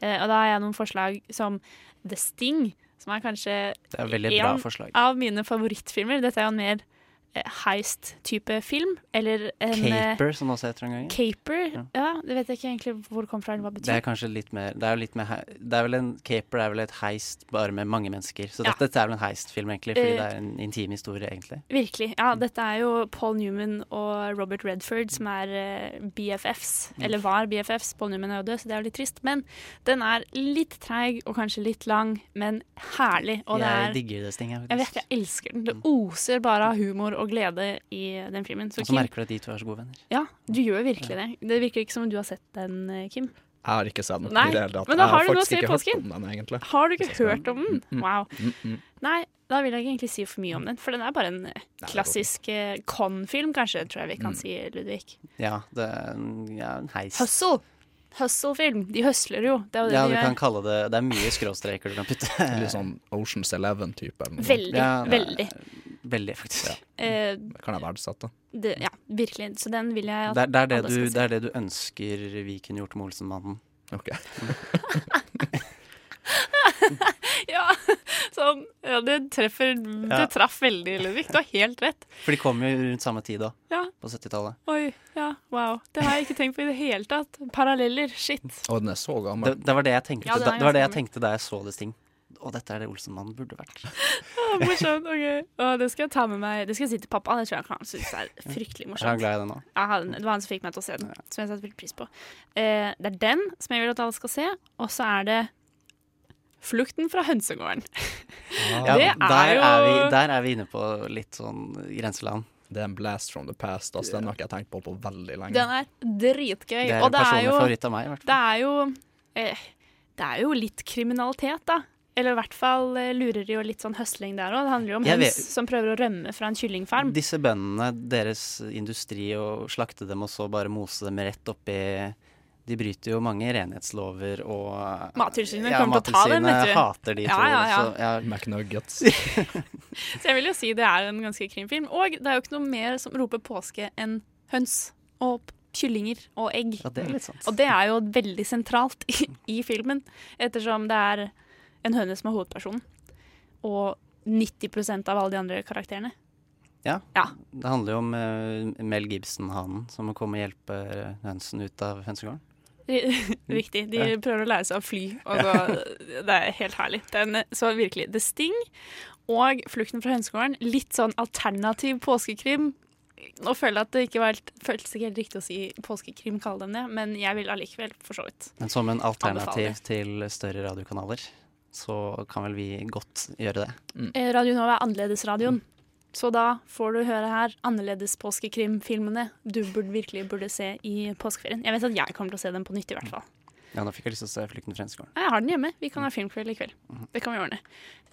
Eh, og da har jeg noen forslag som The Sting, som er kanskje er en av mine favorittfilmer. Dette er jo en mer heist-type film. Eller en eh, Caper, som det også heter en gang. Caper, Ja. ja. Det vet jeg ikke egentlig hvor det kommer fra, eller hva det Det er kanskje litt mer Det er litt mer Det er vel en Caper er vel et heist bare med mange mennesker. Så Ja. dette, dette er vel en heist-film, egentlig, fordi uh, det er en intim historie, egentlig. Virkelig. Ja, dette er jo Paul Newman og Robert Redford som er eh, BFFs. Mm. Eller var BFFs. Paul Newman er jo død, så det er jo litt trist. Men den er litt treig og kanskje litt lang, men herlig. Og det jeg er digger det stinget, Jeg vet, jeg elsker den. Det oser bare av humor og glede i den filmen. Så Og så Kim, merker du at de to er så gode venner. ja, du gjør virkelig det. Det virker ikke som om du har sett den, eh, Kim. Jeg har ikke sett den Nei, i det hele tatt. men da har du noe å se i påsken. den. Har du ikke hørt om den? Mm, mm, Wow. mm, mm. Nei, da vil jeg ikke egentlig si for mye om den, for den er bare en klassisk eh, con-film, kanskje, tror jeg vi kan si, Ludvig. Ja, det er en, en heis. Hustle! Hustle-film. De høsler jo. Det er jo det Ja, de du kan kalle det Det er mye skråstreker du kan putte. Litt sånn Oceans Eleven-type. Veldig, Ja, er- veldig. Veldig, faktisk. Eh, Det kan jeg verdsette. det, ja, virkelig. Så den vil jeg at Det det, er det, alle skal du, se. det er det du ønsker vi kunne gjort med Olsenmannen. Ok. Ja, sånn. Ja, det treffer Ja. Det traff veldig, Ludvig. Du har helt rett. For de kom jo rundt samme tid da, Ja. på 70-tallet. Oi, ja, wow. Det har jeg ikke tenkt på i det hele tatt. Paralleller. Shit. Og den er så gammel. Det, det var det jeg tenkte Ja, er da, det var det jeg tenkte da jeg så det Sting. Og dette er det Olsenmannen burde vært. Ah, morsomt. ok. Og det skal jeg ta med meg. Det skal jeg si til pappa. Det tror jeg han syns er fryktelig Er morsomt. han glad i den nå? Ja, det var han som fikk meg til å se den, som jeg setter veldig pris på. Eh, det er den som jeg vil at alle skal se, og så er det Flukten fra hønsegården. Ja, det er der, jo er vi, der er vi inne på litt sånn grenseland. Det er en blast from the past. Altså, Den har ikke jeg tenkt på på veldig lenge. Den er dritgøy. Det er og det er jo, av meg, i hvert fall. Det er jo eh, Det er jo litt kriminalitet, da. Eller i hvert fall lurer de og litt sånn høsling der òg. Det handler jo om Jeg høns vet- som prøver å rømme fra en kyllingfarm. Disse bøndene, deres industri, å slakte dem og så bare mose dem rett oppi De bryter jo mange renhetslover og Mattilsynet ja, kommer til å ta dem, vet du. Mattilsynet hater de Ja, to. ja, ja. Så, ja. McNuggets. Så jeg vil jo si det er en ganske krimfilm. Og det er jo ikke noe mer som roper påske enn høns og kyllinger og egg. Ja, det er litt sant. Og det er jo veldig sentralt i, i filmen, ettersom det er en høne som er hovedpersonen. Og 90% av alle de andre karakterene. Ja. Ja. Det handler jo om uh, Mel Gibson-hanen som må komme og hjelpe hønsen ut av hønsegården. Riktig. De Ja. prøver å lære seg å fly, og så, det er helt herlig. Den, så virkelig, The Sting og Flukten fra hønsegården, litt sånn alternativ påskekrim. Nå føler jeg at det ikke var helt, føltes ikke helt riktig å si påskekrim, kalle dem det, men jeg vil allikevel, for så vidt. Men som en alternativ til større radiokanaler, så kan vel vi godt gjøre det. Mm. Radio Nova er annerledesradioen. Så da får du høre her annerledes påskekrimfilmene du burde, virkelig burde se i påskeferien. Jeg vet at jeg kommer til å se dem på nytt, i hvert fall. Ja, nå fikk jeg lyst til å se Flukten fra hønsegården. Jeg har den hjemme. Vi kan ha filmkveld i kveld. Det kan vi ordne.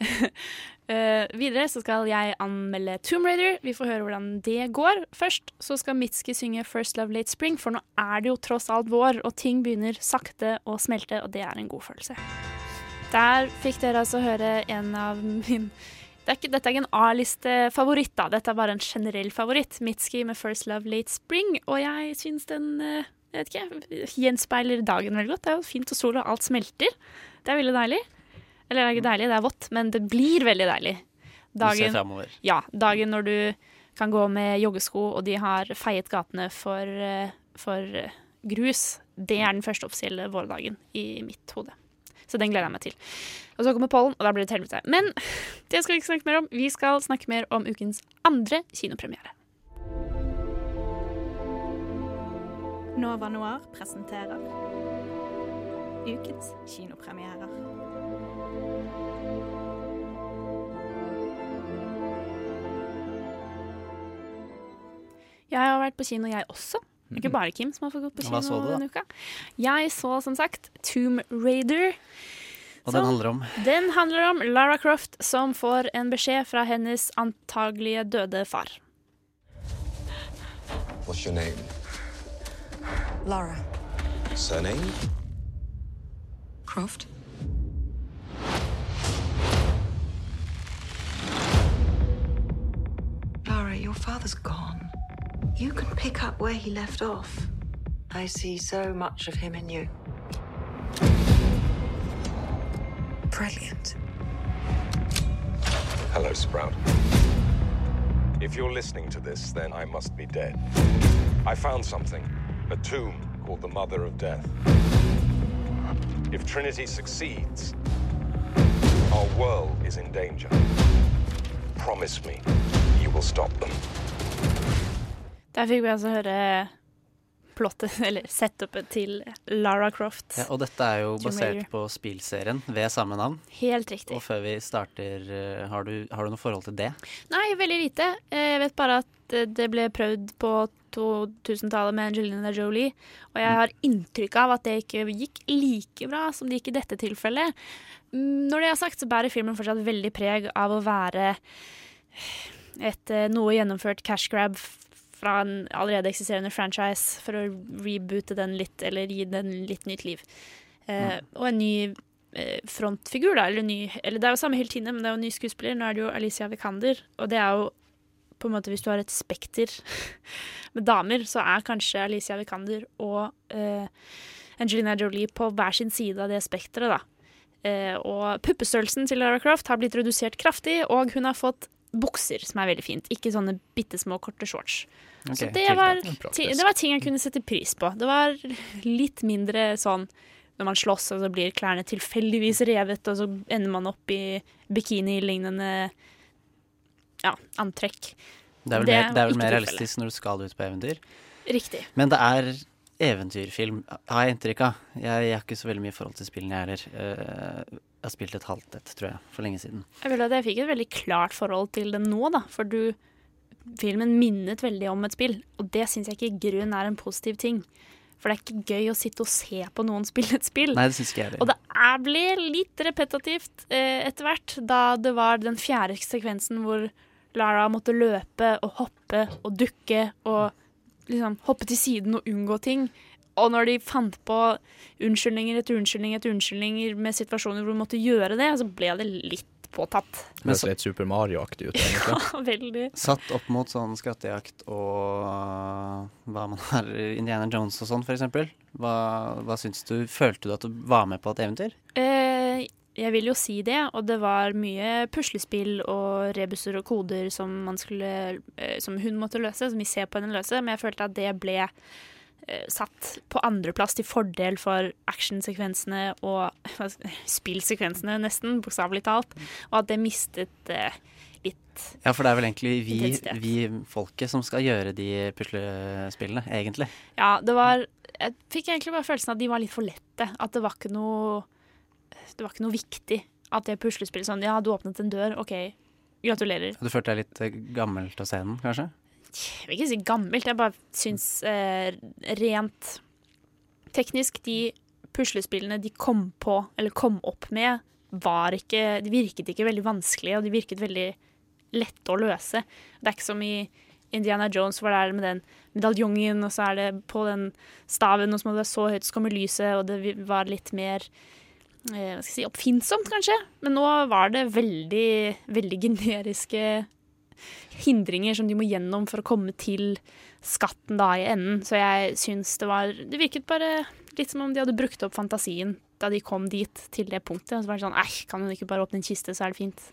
uh, videre så skal jeg anmelde Tomb Raider. Vi får høre hvordan det går. Først så skal Mitski synge First Love Late Spring, for nå er det jo tross alt vår, og ting begynner sakte å smelte, og det er en god følelse. Der fikk dere altså høre en av min det er ikke, Dette er ikke en A-liste-favoritt, da. Dette er bare en generell favoritt. Mitski med First Love Late Spring, og jeg syns den eh, jeg vet ikke, gjenspeiler dagen veldig godt. Det er jo fint og sol, og alt smelter. Det er veldig deilig. Eller det er ikke deilig, det er vått, men det blir veldig deilig. Ser. Ja, dagen når du kan gå med joggesko, og de har feiet gatene for, eh, for eh, grus. Det er den første offisielle vårdagen i mitt hode. Så den gleder jeg meg til. Og så kommer pollen, og da blir det et helvete. Men det skal vi ikke snakke mer om. Vi skal snakke mer om ukens andre kinopremiere. Nova Noir presenterer ukens kinopremierer. Jeg har vært på kino, jeg også. Det er ikke mhm. bare Kim som har fått gått på kino denne uka. Jeg så som sagt Tomb Raider. Og den handler om? Den handler om Lara Croft som får en beskjed fra hennes antagelige døde far. What's your name? Lara. Surname? Croft. Lara, your father's gone. You can pick up where he left off. I see so much of him in you. Brilliant. Hello, Sprout. If you're listening to this, then I must be dead. I found something a tomb called the Mother of Death. If Trinity succeeds, our world is in danger. Promise me you will stop them. Der fikk vi altså høre plottet, eller setupet til Lara Croft. Ja, og dette er jo basert på spillserien ved samme navn. Helt riktig. Og før vi starter, eh, har du, har du noe forhold til det? Nei, veldig lite. Eh, Jeg vet bare at eh, det ble prøvd på 2000-tallet med Angelina Jolie. Og jeg har inntrykk av at det ikke gikk like bra som det gikk i dette tilfellet. Mm, Når det er sagt, så bærer filmen fortsatt veldig preg av å være et noe gjennomført cash grab fra en allerede eksisterende franchise for å reboote den litt, eller gi den litt nytt liv. Eh, Og en ny eh, frontfigur, da. Eller, ny, eller det er jo samme hele tiden, men det er jo en ny skuespiller. Nå er det jo Alicia Vikander, og det er jo på en måte Hvis du har et spekter med damer, så er kanskje Alicia Vikander og eh, Angelina Jolie på hver sin side av det spekteret, da. Eh, og puppestørrelsen til Lara Croft har blitt redusert kraftig, og hun har fått bukser, som er veldig fint. Ikke sånne bitte små, korte shorts. Okay, så det var, det var ting jeg kunne sette pris på. Det var litt mindre sånn når man slåss, og så blir klærne tilfeldigvis revet, og så ender man opp i bikini-lignende ja, antrekk. Det er vel Det mer, det er vel mer realistisk når du skal ut på eventyr. Riktig. Men det er eventyrfilm, har jeg inntrykk av. Jeg, jeg har ikke så veldig mye forhold til spillene, jeg heller. Jeg har spilt et halvt et, tror jeg, for lenge siden. Jeg føler at jeg fikk et veldig klart forhold til det nå, da. For du Filmen minnet veldig om et spill, og det syns jeg ikke i grunnen er en positiv ting. For det er ikke gøy å sitte og se på noen spille et spill. Nei, det synes ikke jeg det. Og det er, ble litt repetitivt eh, etter hvert, da det var den fjerde sekvensen hvor Lara måtte løpe og hoppe og dukke og liksom hoppe til siden og unngå ting. Og når de fant på unnskyldninger etter unnskyldning etter unnskyldninger med situasjoner hvor de måtte gjøre det, så ble det litt påtatt. Det høres litt Super Mario-aktig ut, egentlig. Ja, veldig. Satt opp mot sånn skattejakt og uh, hva man har Indiana Jones og sånn, for eksempel. Hva, hva syns du? Følte du at du var med på et eventyr? Eh, jeg vil jo si det, og det var mye puslespill og rebuser og koder som, man skulle, eh, som hun måtte løse, som vi ser på henne løse, men jeg følte at det ble eh, satt på andreplass til fordel for actionsekvensene og spillsekvensene, nesten, bokstavelig talt, og at det mistet eh, litt Ja, for det er vel egentlig vi, vi folket som skal gjøre de puslespillene, egentlig. Ja, det var Jeg fikk egentlig bare følelsen at de var litt for lette. At det var ikke noe Det var ikke noe viktig at det puslespillet sånn Ja, du åpnet en dør, OK, gratulerer. Du følte deg litt eh, gammel til den, kanskje? Jeg vil ikke si gammelt, jeg bare syns eh, rent teknisk de puslespillene de kom på, eller kom opp med, var ikke De virket ikke veldig vanskelige, og de virket veldig lette å løse. Det er ikke som i Indiana Jones, hvor det er med den medaljongen, og så er det på den staven, og så må det være så høyt så kommer lyset, og det var litt mer eh, hva skal jeg si, oppfinnsomt, kanskje. Men nå var det veldig, veldig generiske hindringer som de må gjennom for å komme til skatten da i enden. Så jeg syns det var Det virket bare litt som om de hadde brukt opp fantasien da de kom dit, til det punktet. Og så var det sånn Æsj, kan hun ikke bare åpne en kiste, så er det fint.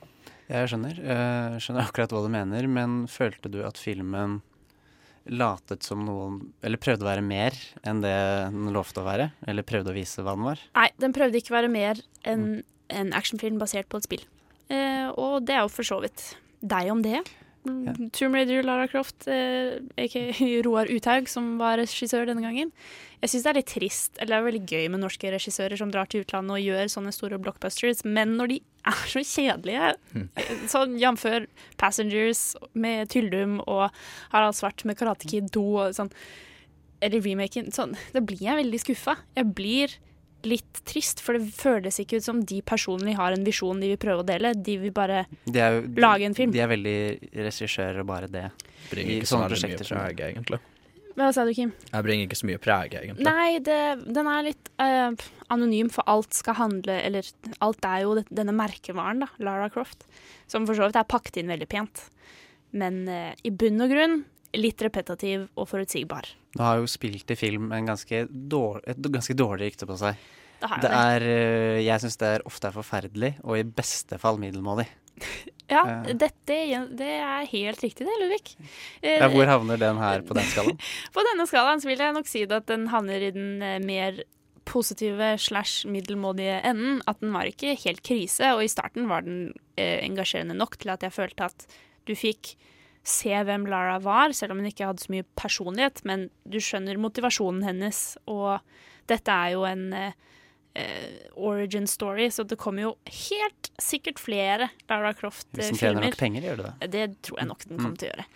Jeg skjønner. Jeg skjønner akkurat hva du mener, men følte du at filmen latet som noen Eller prøvde å være mer enn det den lovte å være? Eller prøvde å vise hva den var? Nei, den prøvde ikke å være mer enn en actionfilm basert på et spill. Eh, og det er jo for så vidt deg om det. Ja. Tomb Raider, Lara Croft, eh, aka Roar Uthaug, som var regissør denne gangen. Jeg syns det er litt trist, eller det er veldig gøy med norske regissører som drar til utlandet og gjør sånne store blockbusters, men når de er så kjedelige, sånn jf. Passengers med Tyldum og Harald Svart med Karate Kid 2 og sånn, eller remaken, sånn, da blir jeg veldig skuffa. Jeg blir litt trist, for det føles ikke ut som de personlig har en visjon de vil prøve å dele. De vil bare De er lage en film. De er veldig regissører og bare det. Bringer I ikke sånne mye prosjekter som- preg, egentlig. Hva sa du, Kim? Jeg bringer ikke så mye preg, egentlig. Nei, det, den er litt uh, anonym, for alt skal handle Eller alt er jo det, denne merkevaren, da, Lara Croft. Som for så vidt er pakket inn veldig pent. men uh, i bunn og grunn litt repetativ og forutsigbar. Du har jo spilt i film en ganske dårlig, et ganske dårlig rykte på seg. Det Det det. er, øh, jeg syns det er ofte er forferdelig, og i beste fall middelmådig. Ja, uh, dette det er helt riktig det, Ludvig. Uh, Ja, hvor havner den her på den skalaen? På denne skalaen vil jeg nok si at den havner i den eh, mer positive slash middelmådige enden. At den var ikke helt krise, og i starten var den uh, engasjerende nok til at jeg følte at du fikk se hvem Lara var, selv om hun ikke hadde så mye personlighet, men du skjønner motivasjonen hennes, og dette er jo en eh, eh, origin story, så det kommer jo helt sikkert flere Lara Croft-filmer. Hvis den tjener nok penger, gjør det det? Det tror jeg nok den kommer Mm. til å gjøre.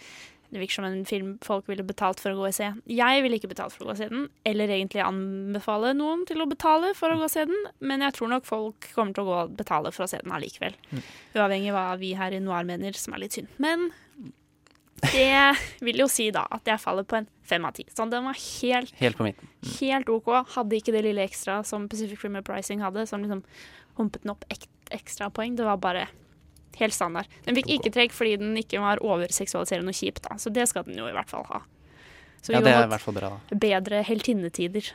Det virker som en film folk ville betalt for å gå og se. Jeg ville ikke betalt for å gå og se den, eller egentlig anbefale noen til å betale for å gå og se den, men jeg tror nok folk kommer til å gå og betale for å se den allikevel. Mm. Uavhengig av hva vi her i Noir mener, som er litt synd. Men det vil jo si da at jeg faller på en fem av ti. Sånn, den var helt, Helt på midten. helt OK. Hadde ikke det lille ekstra som Pacific Rim Uprising hadde, som liksom humpet den opp ek ekstra poeng. Det var bare helt standard. Den fikk ikke trekk fordi den ikke var overseksualiserende og kjip, da. Så det skal den jo i hvert fall ha. Så vi Ja, det er i hvert fall bra. da. Bedre heltinnetider.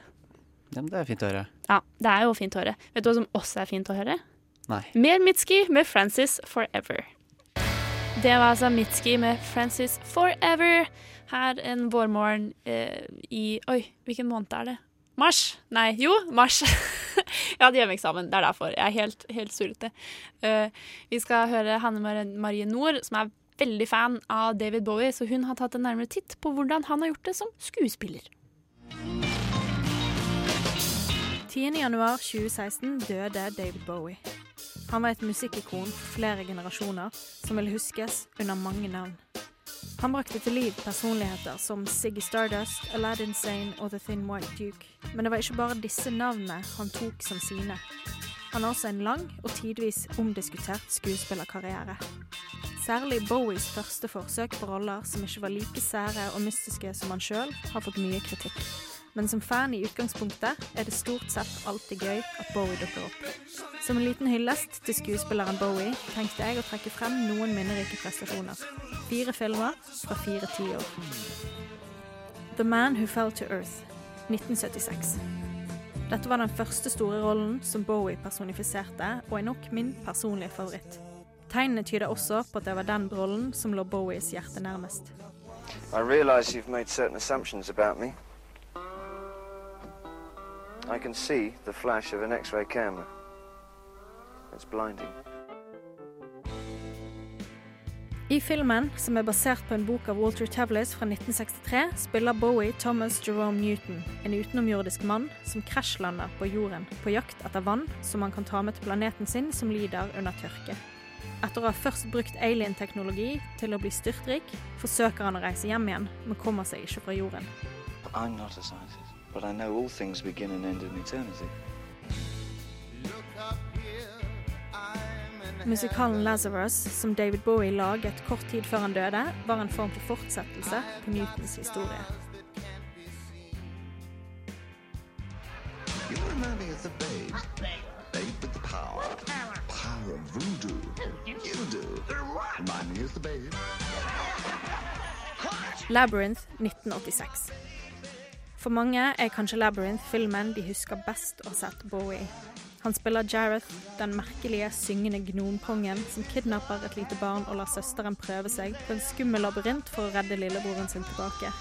Ja, men det er fint å høre. Ja, det er jo fint å høre. Vet du hva som også er fint å høre? Nei. Mer Mitski med Francis Forever. Det var altså Mitski med Francis Forever her en vårmorgen eh, i Oi, hvilken måned er det? Mars? Nei, jo, mars. jeg hadde hjemmeeksamen, det er derfor. Jeg er helt, helt surrete. Uh, vi skal høre Hanne Marie Nord, som er veldig fan av David Bowie, så hun har tatt en nærmere titt på hvordan han har gjort det som skuespiller. 10.1.2016 døde David Bowie. Han var et musikkikon for flere generasjoner som vil huskes under mange navn. Han brakte til liv personligheter som Siggy Stardust, Aladdin Sane og The Thin White Duke. Men det var ikke bare disse navnene han tok som sine. Han har også en lang og tidvis omdiskutert skuespillerkarriere. Særlig Bowies første forsøk på roller som ikke var like sære og mystiske som han sjøl, har fått mye kritikk. Men som fan i utgangspunktet er det stort sett alltid gøy at Bowie dukker opp. Som en liten hyllest til skuespilleren Bowie tenkte jeg å trekke frem noen minnerike prestasjoner. Fire filmer fra fire tiår. The Man Who Fell to Earth, 1976. Dette var den første store rollen som Bowie personifiserte, og er nok min personlige favoritt. Tegnene tyder også på at det var den rollen som lå Bowies hjerte nærmest. I realize you've made certain assumptions about me. I can see the flash of an X-ray camera. It's blinding. I filmen, som er basert på en bok av Walter Tavlis fra 1963, spiller Bowie Thomas Jerome Newton, en utenomjordisk mann som krasjlander på jorden på jakt etter vann som han kan ta med til planeten sin som lider under tørke. Etter å ha først brukt alien-teknologi til å bli styrtrik, forsøker han å reise hjem igjen, men kommer seg ikke fra jorden. I'm not a scientist, but I know all things begin and end in eternity. Musikalen Lazarus, som David Bowie laget kort tid før han døde, var en form for fortsettelse på Newtons historie. You remind me of the babe. Babe with the power. Power of voodoo. You do. Remind me of the babe. Labyrinth 1986. For mange er kanskje Labyrinth filmen de husker best å ha sett Bowie. Han spiller Jareth, den merkelige, syngende gnompongen som kidnapper et lite barn og lar søsteren prøve seg på en skummel labyrint for å redde lillebroren sin tilbake.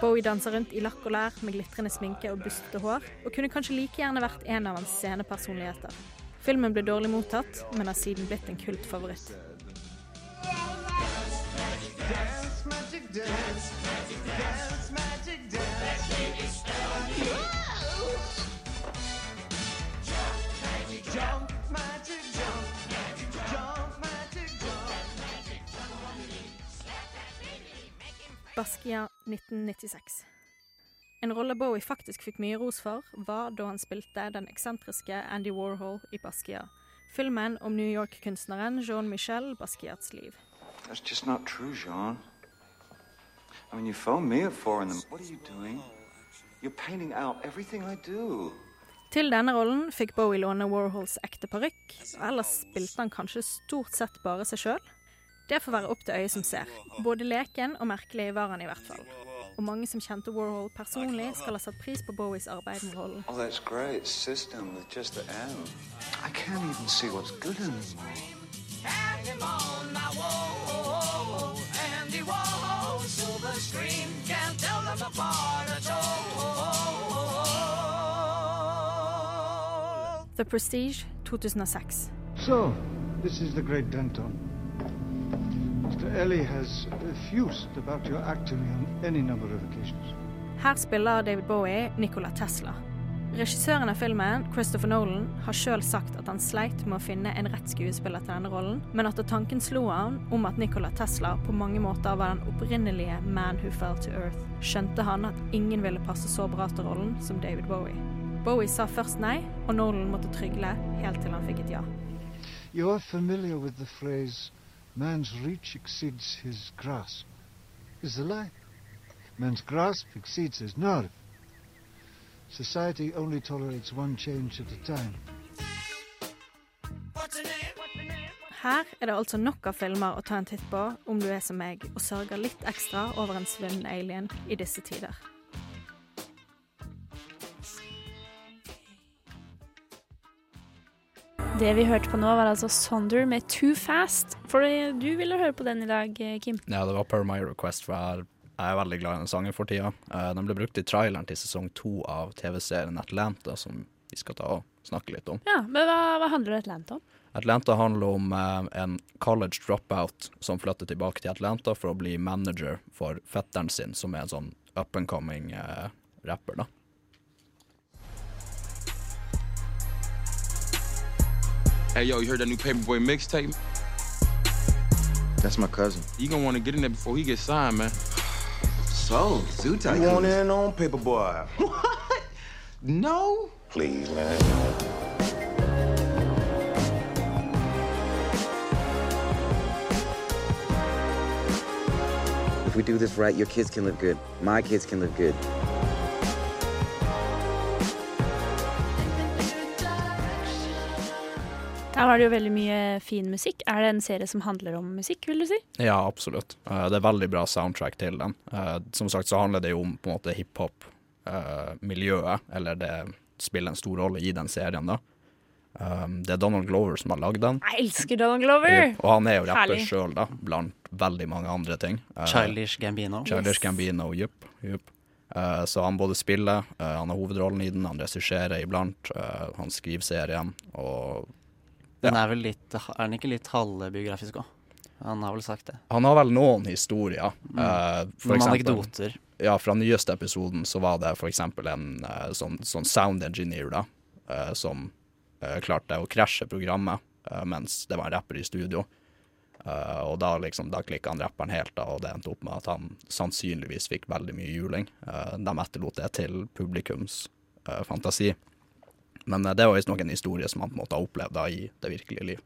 Bowie danser rundt i lakk og lær med glitrende sminke og bustete hår, og kunne kanskje like gjerne vært en av hans scenepersonligheter. Filmen ble dårlig mottatt, men har siden blitt en kultfavoritt. Dance, magic dance. Dance, magic dance. Jump, magic jump. Jump, magic jump. Baskia 1996. En rolle Bowie faktisk fikk mye ros for, var da han spilte den eksentriske Andy Warhol i Basquiat. Filmen om New York-kunstneren Jean-Michel Basquiats liv. That's just not true, Jean. I mean, you phoned me at four in the... What are you doing? You're painting out everything I do. Til denne rollen fikk Bowie låne Warhols ekte parykk, og ellers spilte han kanskje stort sett bare seg sjøl. Det får være opp til øyet som ser. Både leken og merkelig var han i hvert fall. Og mange som kjente Warhol personlig, skal ha satt pris på Bowies arbeid med rollen. Oh, that's great. System with just the M. I can't even see what's good anymore. Andy silver can't tell them apart at all. The Prestige 2006. So, this is the great Danton. Mr. Ellie has refused about your acting on any number of occasions. Her spiller David Bowie Nikola Tesla. Regissøren av filmen, Christopher Nolan, har sjøl sagt at han sleit med å finne en rett skuespiller til denne rollen, men at tanken slo han om at Nikola Tesla på mange måter var den opprinnelige Man Who Fell to Earth, skjønte han at ingen ville passe så bra til rollen som David Bowie. Bowie sa først nei, og Nolan måtte trygle helt til han fikk et ja. You're familiar with the phrase, man's reach exceeds his grasp. Is a lie. Man's grasp exceeds his nerve. Society only tolerates one change at a time. Her er det altså nok av filmer å ta en titt på om du er som meg og sørger litt ekstra over en svunnen alien i disse tider. Det vi hørte på nå, var altså Sonder med Too Fast. For du ville høre på den i dag, Kim. Ja, det var per my request, for jeg er, veldig glad i den sangen for tida. Eh, den ble brukt i traileren til sesong to av TV-serien Atlanta, som vi skal ta og snakke litt om. Ja, Men hva, hva handler Atlanta om? Atlanta handler om eh, en college dropout som flytter tilbake til Atlanta for å bli manager for fetteren sin, som er en sånn up and coming eh, rapper, da. Hey, yo, you heard that new Paperboy mixtape? That's my cousin. You gonna wanna get in there before he gets signed, man. So, Zoo You want in on Paperboy? What? No? Please, man. If we do this right, your kids can live good. My kids can live good. Der er det jo veldig mye fin musikk. Er det en serie som handler om musikk, vil du si? Ja, absolutt. Eh, det er veldig bra soundtrack til den. Eh, som sagt så handler det jo om på en måte hiphop-miljøet, eller det spiller en stor rolle i den serien, da. Um, det er Donald Glover som har lagd den. Jeg elsker Donald Glover! Og han er jo rapper sjøl, da, blant veldig mange andre ting. Eh, Childish Gambino. Childish Yes. Gambino, jupp. jupp. Eh, så han både spiller, eh, han har hovedrollen i den, han regisserer iblant, eh, han skriver serien, og Den er vel litt Er den ikke litt halvbiografisk òg? Han har vel sagt det. Han har vel noen historier. Mm. for Noen anekdoter. Ja, fra nyeste episoden så var det for eksempel en eh, sånn, sånn sound engineer da, eh, som klarte å krasje programmet mens det var en rapper i studio. Uh, og da liksom, da klikka han rapperen helt, da, og det endte opp med at han sannsynligvis fikk veldig mye juling. Uh, de etterlot det til publikums uh, fantasi. Men eh, det var visstnok en historie som han på en måte har opplevd da i det virkelige liv.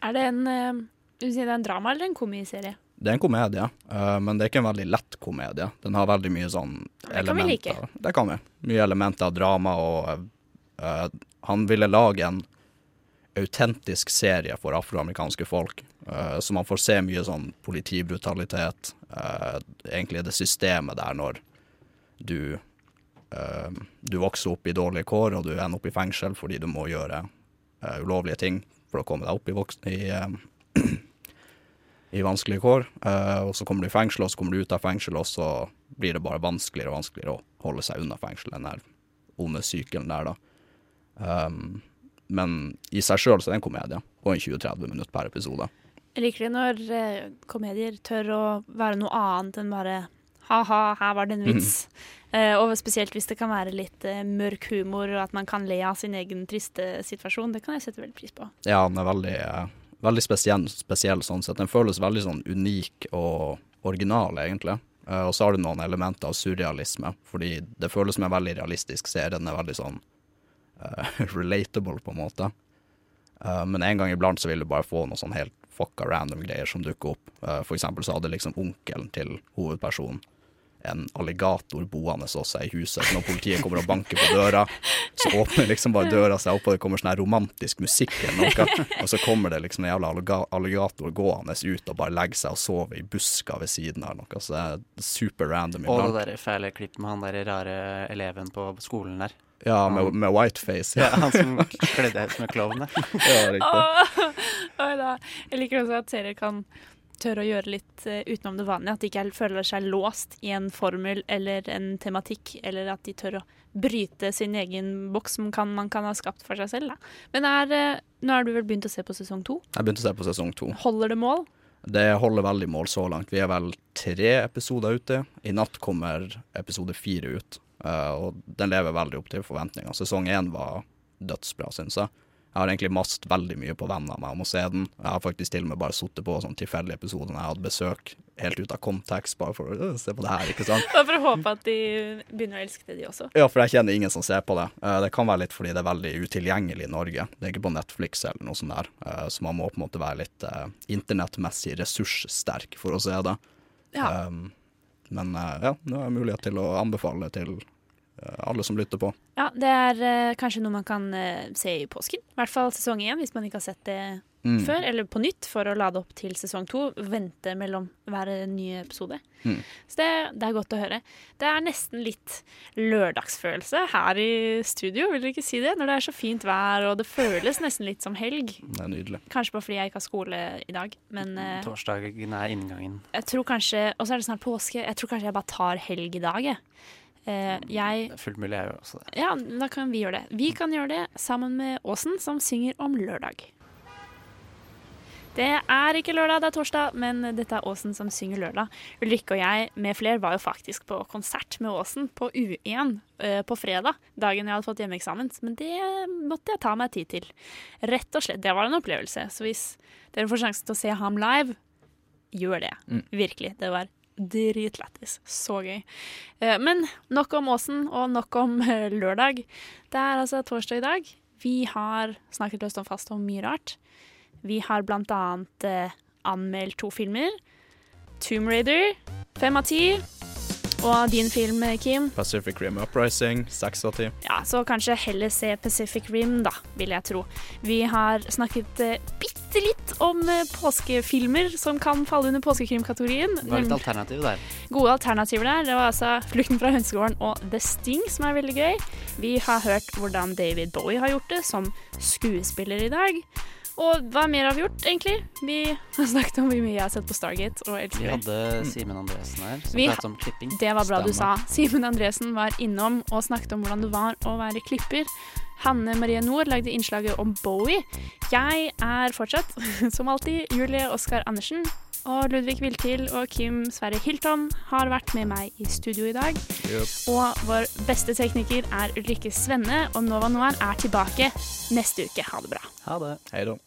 Er det en, uh, si det er en drama eller en komiserie? Det er en komedie, uh, men det er ikke en veldig lett komedie. Den har veldig mye sånn Det kan vi like. Det kan vi. Mye elementer av drama, og uh, han ville lage en autentisk serie for afroamerikanske folk. eh, så man får se mye sånn politibrutalitet. eh, egentlig det systemet der når du eh, du vokser opp i dårlige kår, og du ender opp i fengsel fordi du må gjøre eh, ulovlige ting for å komme deg opp i, voksen, i, eh, i vanskelige kår. Eh, og så kommer du i fengsel, og så kommer du ut av fengsel, og så blir det bare vanskeligere og vanskeligere å holde seg unna fengsel, den der onde sykelen der, da. Um, men i seg sjøl så er det en komedie, og en 20-30 minutter per episode. Jeg liker det når eh, komedier tør å være noe annet enn bare ha-ha, her var det en vits. Eh, og spesielt hvis det kan være litt eh, mørk humor, og at man kan le av sin egen triste situasjon. Det kan jeg sette veldig pris på. Ja, den er veldig, eh, veldig spesiell, spesiell sånn sett. Den føles veldig sånn unik og original, egentlig. Eh, og så har du noen elementer av surrealisme, fordi det føles som en veldig realistisk serie. Den er veldig sånn uh, relatable, på en måte. Uh, men en gang iblant så vil du bare få noe sånn helt fucka random greier som dukker opp. Uh, for eksempel så hadde liksom onkelen til hovedpersonen en alligator boende hos seg i huset. Når politiet kommer og banker på døra, så åpner liksom bare døra seg opp, og det kommer sånn her romantisk musikk eller noe. Og så kommer det liksom en jævla alligator gående ut og bare legger seg og sover i buska ved siden av noe. Så det er super random Og det der fæle klippet med han der rare eleven på skolen der. Ja, med, med whiteface. Ja, han som kledde seg ut som en klovn. der. Ja, riktig. Oi da. Jeg liker også at serier kan tørre å gjøre litt eh, utenom det vanlige. At de ikke føler seg låst i en formel eller en tematikk, eller at de tør å bryte sin egen boks som kan, man kan ha skapt for seg selv. Da. Men er, eh, nå har du vel begynt å se på sesong to? Jeg begynte å se på sesong to. Holder det mål? Det holder veldig mål så langt. Vi er vel tre episoder ute. I natt kommer episode fire ut, eh, og den lever veldig opp til forventningene. Sesong én var dødsbra, syns jeg. Jeg har egentlig mast veldig mye på vennene av meg om å se den. Jeg har faktisk til og med bare sittet på sånn tilfeldige episoder når jeg hadde besøk helt ut av kontekst, bare for å «Øh, se på det her, ikke sant. Bare for å håpe at de begynner å elske det, de også. Ja, for jeg kjenner ingen som ser på det. Eh, Det kan være litt fordi det er veldig utilgjengelig i Norge. Det er ikke på Netflix eller noe sånt der, Eh, så man må på en måte være litt eh, internettmessig ressurssterk for å se det. Ja. Um, men ja, nå har jeg mulighet til å anbefale til alle som lytter på. Ja, det er uh, kanskje noe man kan uh, se i påsken. I hvert fall sesong én, hvis man ikke har sett det Mm. før. Eller på nytt, for å lade opp til sesong to. Vente mellom hver nye episode. Mm. Så det, det er godt å høre. Det er nesten litt lørdagsfølelse her i studio, vil dere ikke si det? Når det er så fint vær, og det føles nesten litt som helg. Det er nydelig. Kanskje bare fordi jeg ikke har skole i dag, men uh, Torsdagen er inngangen. jeg tror kanskje Og så er det snart påske. Jeg tror kanskje jeg bare tar helg i dag, jeg. Eh, jeg Det er fullt mulig, jeg gjør også det. ja, da kan vi gjøre det. Vi kan gjøre det sammen med Åsen, som synger om lørdag. Det er ikke lørdag, det er torsdag, men dette er Åsen som synger lørdag. Ulrikke og jeg med flere var jo faktisk på konsert med Åsen på U1 eh, på fredag, dagen jeg hadde fått hjemmeeksamen. Men det måtte jeg ta meg tid til. Rett og slett. Det var en opplevelse. Så hvis dere får sjansen til å se ham live, gjør det. Mm. Virkelig. Det var dritlættis. Så gøy. Eh, Men nok om Åsen, og nok om eh, lørdag. Det er altså torsdag i dag. Vi har snakket løst om fast om mye rart. Vi har blant annet eh, anmeldt to filmer. Tomb Raider, fem av ti. Og din film, Kim. Pacific Rim Uprising, seks av ti. Ja, så kanskje heller se Pacific Rim, da, vil jeg tro. Vi har snakket eh, bitte litt om eh, påskefilmer som kan falle under påskekrimkategorien. Det var litt alternativ der. Gode alternativer der. Det var altså 'Flukten fra hønsegården' og 'The Sting', som er veldig gøy. Vi har hørt hvordan David Bowie har gjort det som skuespiller i dag. Og hva mer har vi gjort, egentlig? Vi har snakket om hvor mye jeg har sett på Stargate og elsker Vi hadde Simen Andresen her, som Vi pratet om klipping. Det var bra du sa. Simen Andresen var innom og snakket om hvordan det var å være klipper. Hanne Marie Nord lagde innslaget om Bowie. Jeg er fortsatt, som alltid, Julie Oskar Andersen. Og Ludvig Viltil og Kim Sverre Hilton har vært med meg i studio i dag. Og vår beste tekniker er Ulrikke Svenne, og Nova Noir er tilbake neste uke. Ha det bra. Ha det. Hei da.